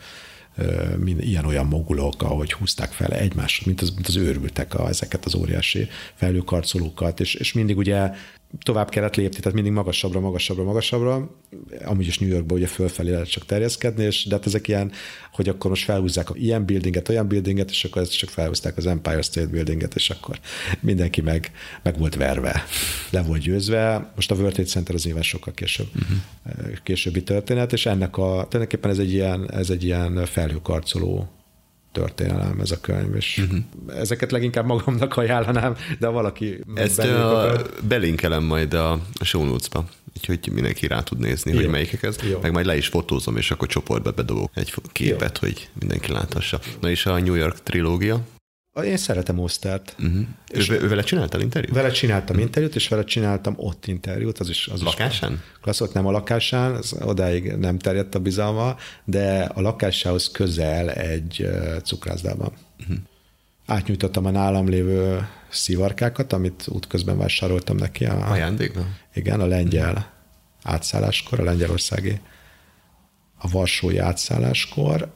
ilyen-olyan mogulok, ahogy húzták fel egymást, mint az, mint az őrültek a, ezeket az óriási felhőkarcolókat, és, és mindig ugye tovább kellett lépni, tehát mindig magasabbra, magasabbra, magasabbra. Amúgy is New Yorkban ugye fölfelé lehet csak terjeszkedni, és de hát ezek ilyen, hogy akkor most felhúzzák ilyen buildinget, olyan buildinget, és akkor ezt csak felhúzták az Empire State Buildinget, és akkor mindenki meg, meg volt verve, le volt győzve. Most a World Trade Center az éven sokkal később, uh-huh. későbbi történet, és ennek a, tulajdonképpen ez egy ilyen, ez egy ilyen felhőkarcoló történelem ez a könyv, és uh-huh. ezeket leginkább magamnak ajánlanám, de valaki... Ezt a, belinkelem majd a, a show notes-ba, úgyhogy mindenki rá tud nézni, Jó. hogy melyikek ez, Jó. meg majd le is fotózom, és akkor csoportba bedobok egy képet, Jó. hogy mindenki láthassa. Na és a New York trilógia, én szeretem Osztert. Uh-huh. És ő, ő vele csináltál interjút? Vele csináltam uh-huh. interjút, és vele csináltam ott interjút. Az is, az lakásán? Is klassz, nem a lakásán, az odáig nem terjedt a bizalma, de a lakásához közel egy cukrászdában. Uh-huh. Átnyújtottam a nálam lévő szivarkákat, amit útközben vásároltam neki. A, Ajándékban? Igen, a lengyel uh-huh. átszálláskor, a lengyelországi, a varsói átszálláskor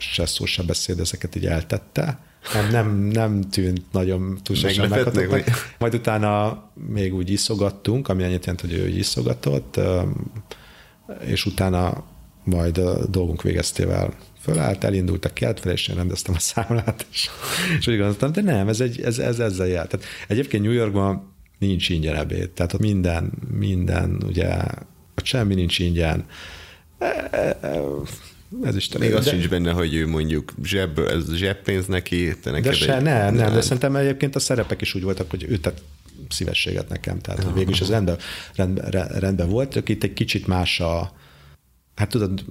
se szó, se beszéd ezeket így eltette. Nem, nem, nem tűnt nagyon túlságosan meghatónak. Majd utána még úgy iszogattunk, ami annyit jelent, hogy ő iszogatott, és utána majd a dolgunk végeztével fölállt, elindult a kert fel, és én rendeztem a számlát, és, és úgy gondoltam, de nem, ez, egy, ez, ez ezzel jár. Tehát egyébként New Yorkban nincs ingyen ebéd, tehát ott minden, minden, ugye, ott semmi nincs ingyen ez is Még az de... sincs benne, hogy ő mondjuk zseb, ez zsebpénz neki. Te de se, egy... nem, nem, de szerintem egyébként a szerepek is úgy voltak, hogy ő tett szívességet nekem, tehát hogy végül is ez rendben, rendben, rendben volt, itt egy kicsit más a, Hát tudod...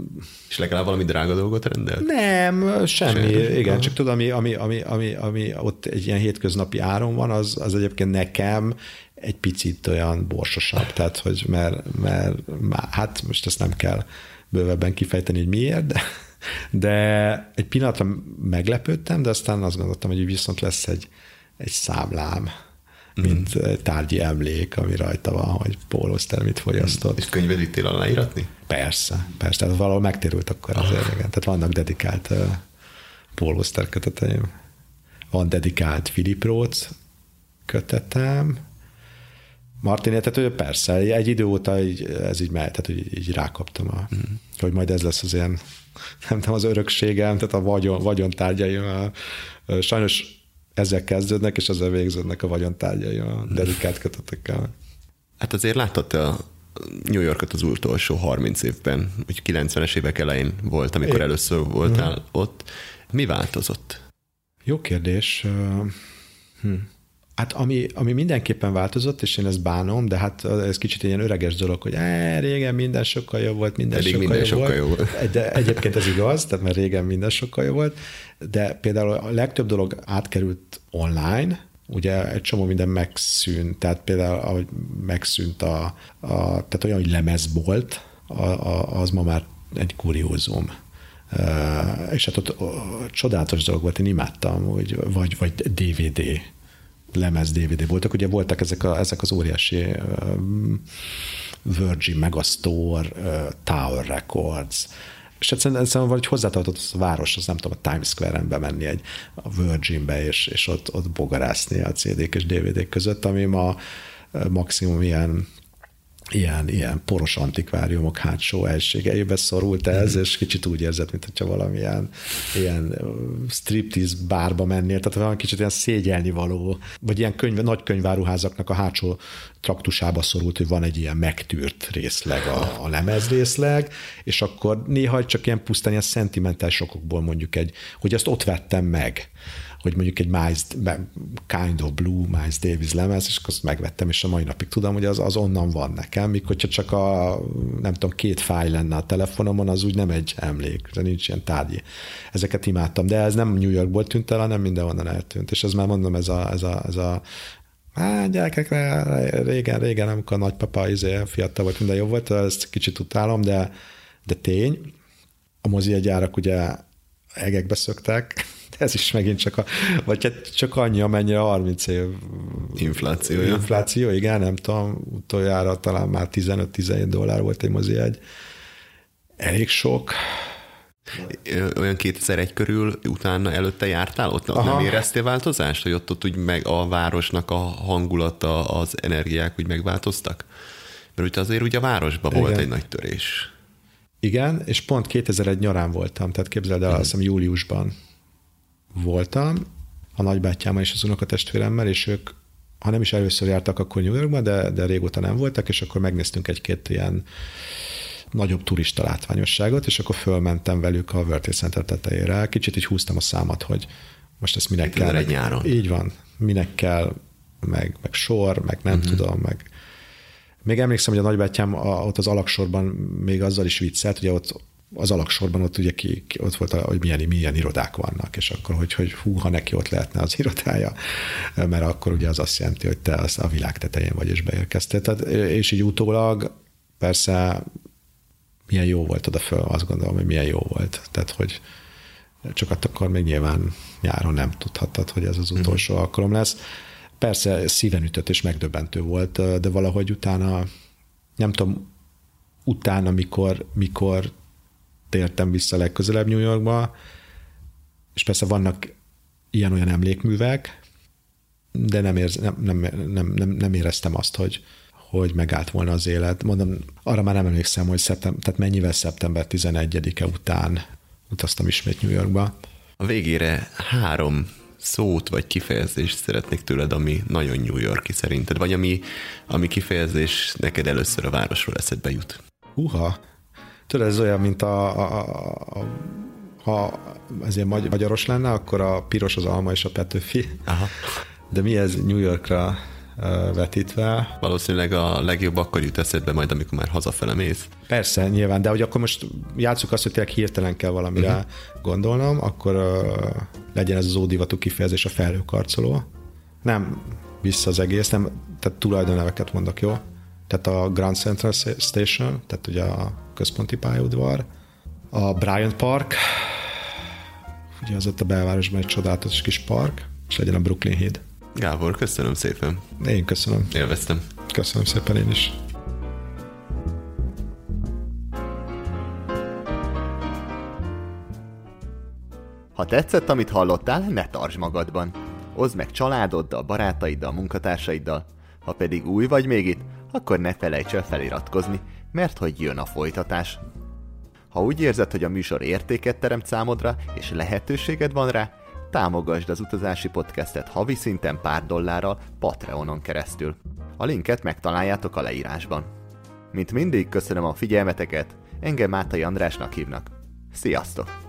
És legalább valami drága dolgot rendelt? Nem, semmi. Sem. Igen, Aha. csak tudod, ami, ami, ami, ami, ami ott egy ilyen hétköznapi áron van, az, az egyébként nekem egy picit olyan borsosabb, tehát hogy mert, mert hát most ezt nem kell bővebben kifejteni, hogy miért, de, de egy pillanatra meglepődtem, de aztán azt gondoltam, hogy viszont lesz egy, egy számlám, mint mm. tárgyi emlék, ami rajta van, hogy Paul Oster mit fogyasztott. És könyved vittél aláíratni? Persze, persze, tehát valahol megtérült akkor az ah. igen. Tehát vannak dedikált uh, Paul Oster köteteim. Van dedikált Philip Roth kötetem, Martin, tehát ő persze, egy idő óta így, ez így megy, tehát így, így rákaptam, a, mm. hogy majd ez lesz az ilyen, nem tudom, az örökségem, tehát a vagyon, vagyontárgyaim. A, sajnos ezzel kezdődnek, és ezzel végződnek a vagyontárgyaim a mhm. dedikált kötetekkel. Hát azért láttad te a New Yorkot az utolsó 30 évben, úgy 90-es évek elején volt, amikor é. először voltál mm. ott. Mi változott? Jó kérdés. Hm. Hát ami, ami mindenképpen változott, és én ezt bánom, de hát ez kicsit ilyen öreges dolog, hogy e, régen minden sokkal jobb volt, minden Pedig sokkal, minden jobb, sokkal jobb volt. De egyébként ez igaz, tehát mert régen minden sokkal jobb volt, de például a legtöbb dolog átkerült online, ugye egy csomó minden megszűnt, tehát például ahogy megszűnt a, a tehát olyan, hogy lemezbolt, a, a, az ma már egy kuriózum. Uh, és hát ott uh, csodálatos dolog volt, én imádtam, hogy vagy, vagy DVD lemez DVD voltak. Ugye voltak ezek, a, ezek az óriási Virgin Megastore, Tower Records, és szerintem, szerintem valahogy hozzátartott a város, az nem tudom, a Times Square-en bemenni egy a Virginbe, és, és ott, ott bogarászni a CD-k és DVD-k között, ami ma maximum ilyen ilyen, ilyen poros antikváriumok hátsó elségeibe szorult ez, mm. és kicsit úgy érzett, mint hogyha valamilyen ilyen striptease bárba mennél, tehát valami kicsit ilyen szégyelni való, vagy ilyen könyv, nagy könyváruházaknak a hátsó traktusába szorult, hogy van egy ilyen megtűrt részleg a, a lemez részleg, és akkor néha csak ilyen pusztán ilyen szentimentális sokokból mondjuk egy, hogy ezt ott vettem meg hogy mondjuk egy Miles, Kind of Blue Miles Davis lemez, és azt megvettem, és a mai napig tudom, hogy az, az onnan van nekem, hogyha csak a, nem tudom, két fájl lenne a telefonomon, az úgy nem egy emlék, de nincs ilyen tárgyi. Ezeket imádtam, de ez nem New Yorkból tűnt el, hanem mindenhonnan eltűnt, és ez már mondom, ez a, ez a, ez a Hát gyerekek, régen, régen, amikor a nagypapa izé, fiatal volt, minden jobb volt, ezt kicsit utálom, de, de tény. A mozi gyárak ugye egekbe szöktek, ez is megint csak, a, vagy hát csak annyi, amennyi a 30 év infláció. Infláció, igen, nem tudom, utoljára talán már 15-17 dollár volt egy mozi egy. Elég sok. Olyan 2001 körül utána előtte jártál? Ott Aha. nem éreztél változást, hogy ott, ott úgy meg a városnak a hangulata, az energiák úgy megváltoztak? Mert ugye azért ugye a városban Igen. volt egy nagy törés. Igen, és pont 2001 nyarán voltam, tehát képzeld el, hmm. azt hiszem júliusban voltam a nagybátyámmal és az unokatestvéremmel, és ők, ha nem is először jártak akkor New Yorkba, de, de régóta nem voltak, és akkor megnéztünk egy-két ilyen nagyobb turista látványosságot, és akkor fölmentem velük a World Trade Center tetejére. Kicsit így húztam a számat, hogy most ezt minek kell. Egy nyáron. Így van. Minek kell, meg, meg sor, meg nem uh-huh. tudom, meg még emlékszem, hogy a nagybátyám a, ott az alaksorban még azzal is viccelt, ugye ott az alaksorban ott ugye ki, ki ott volt, hogy milyen, milyen irodák vannak, és akkor, hogy, hogy hú, ha neki ott lehetne az irodája, mert akkor ugye az azt jelenti, hogy te az a világ tetején vagy, és beérkeztél. Tehát, és így utólag persze milyen jó volt oda föl, azt gondolom, hogy milyen jó volt. Tehát, hogy csak akkor még nyilván nyáron nem tudhattad, hogy ez az mhm. utolsó mm. alkalom lesz. Persze szíven ütött és megdöbbentő volt, de valahogy utána, nem tudom, utána, mikor, mikor tértem vissza legközelebb New Yorkba, és persze vannak ilyen-olyan emlékművek, de nem, érz, nem, nem, nem, nem, nem éreztem azt, hogy, hogy megállt volna az élet. Mondom, arra már nem emlékszem, hogy szeptem, tehát mennyivel szeptember 11-e után utaztam ismét New Yorkba. A végére három szót vagy kifejezést szeretnék tőled, ami nagyon New Yorki szerinted, vagy ami, ami kifejezés neked először a városról eszedbe jut? Uha, tudod, ez olyan, mint a, a, a, ha ez ilyen magyaros lenne, akkor a piros az alma és a petőfi. Aha. De mi ez New Yorkra vetítve. Valószínűleg a legjobb akkor jut eszedbe majd, amikor már hazafele mész. Persze, nyilván, de hogy akkor most játsszuk azt, hogy tényleg hirtelen kell valamire uh-huh. gondolnom, akkor uh, legyen ez az ódivatú kifejezés a felhőkarcoló. Nem vissza az egész, nem, tehát tulajdonneveket mondok, jó? Tehát a Grand Central Station, tehát ugye a központi pályaudvar, a Bryant Park, ugye az ott a belvárosban egy csodálatos kis park, és legyen a Brooklyn híd. Gábor, köszönöm szépen. Én köszönöm. Élveztem. Köszönöm szépen én is. Ha tetszett, amit hallottál, ne tartsd magadban. Oszd meg családoddal, barátaiddal, munkatársaiddal. Ha pedig új vagy még itt, akkor ne felejts el feliratkozni, mert hogy jön a folytatás. Ha úgy érzed, hogy a műsor értéket teremt számodra, és lehetőséged van rá, támogasd az utazási podcastet havi szinten pár dollárral Patreonon keresztül. A linket megtaláljátok a leírásban. Mint mindig köszönöm a figyelmeteket, engem Mátai Andrásnak hívnak. Sziasztok!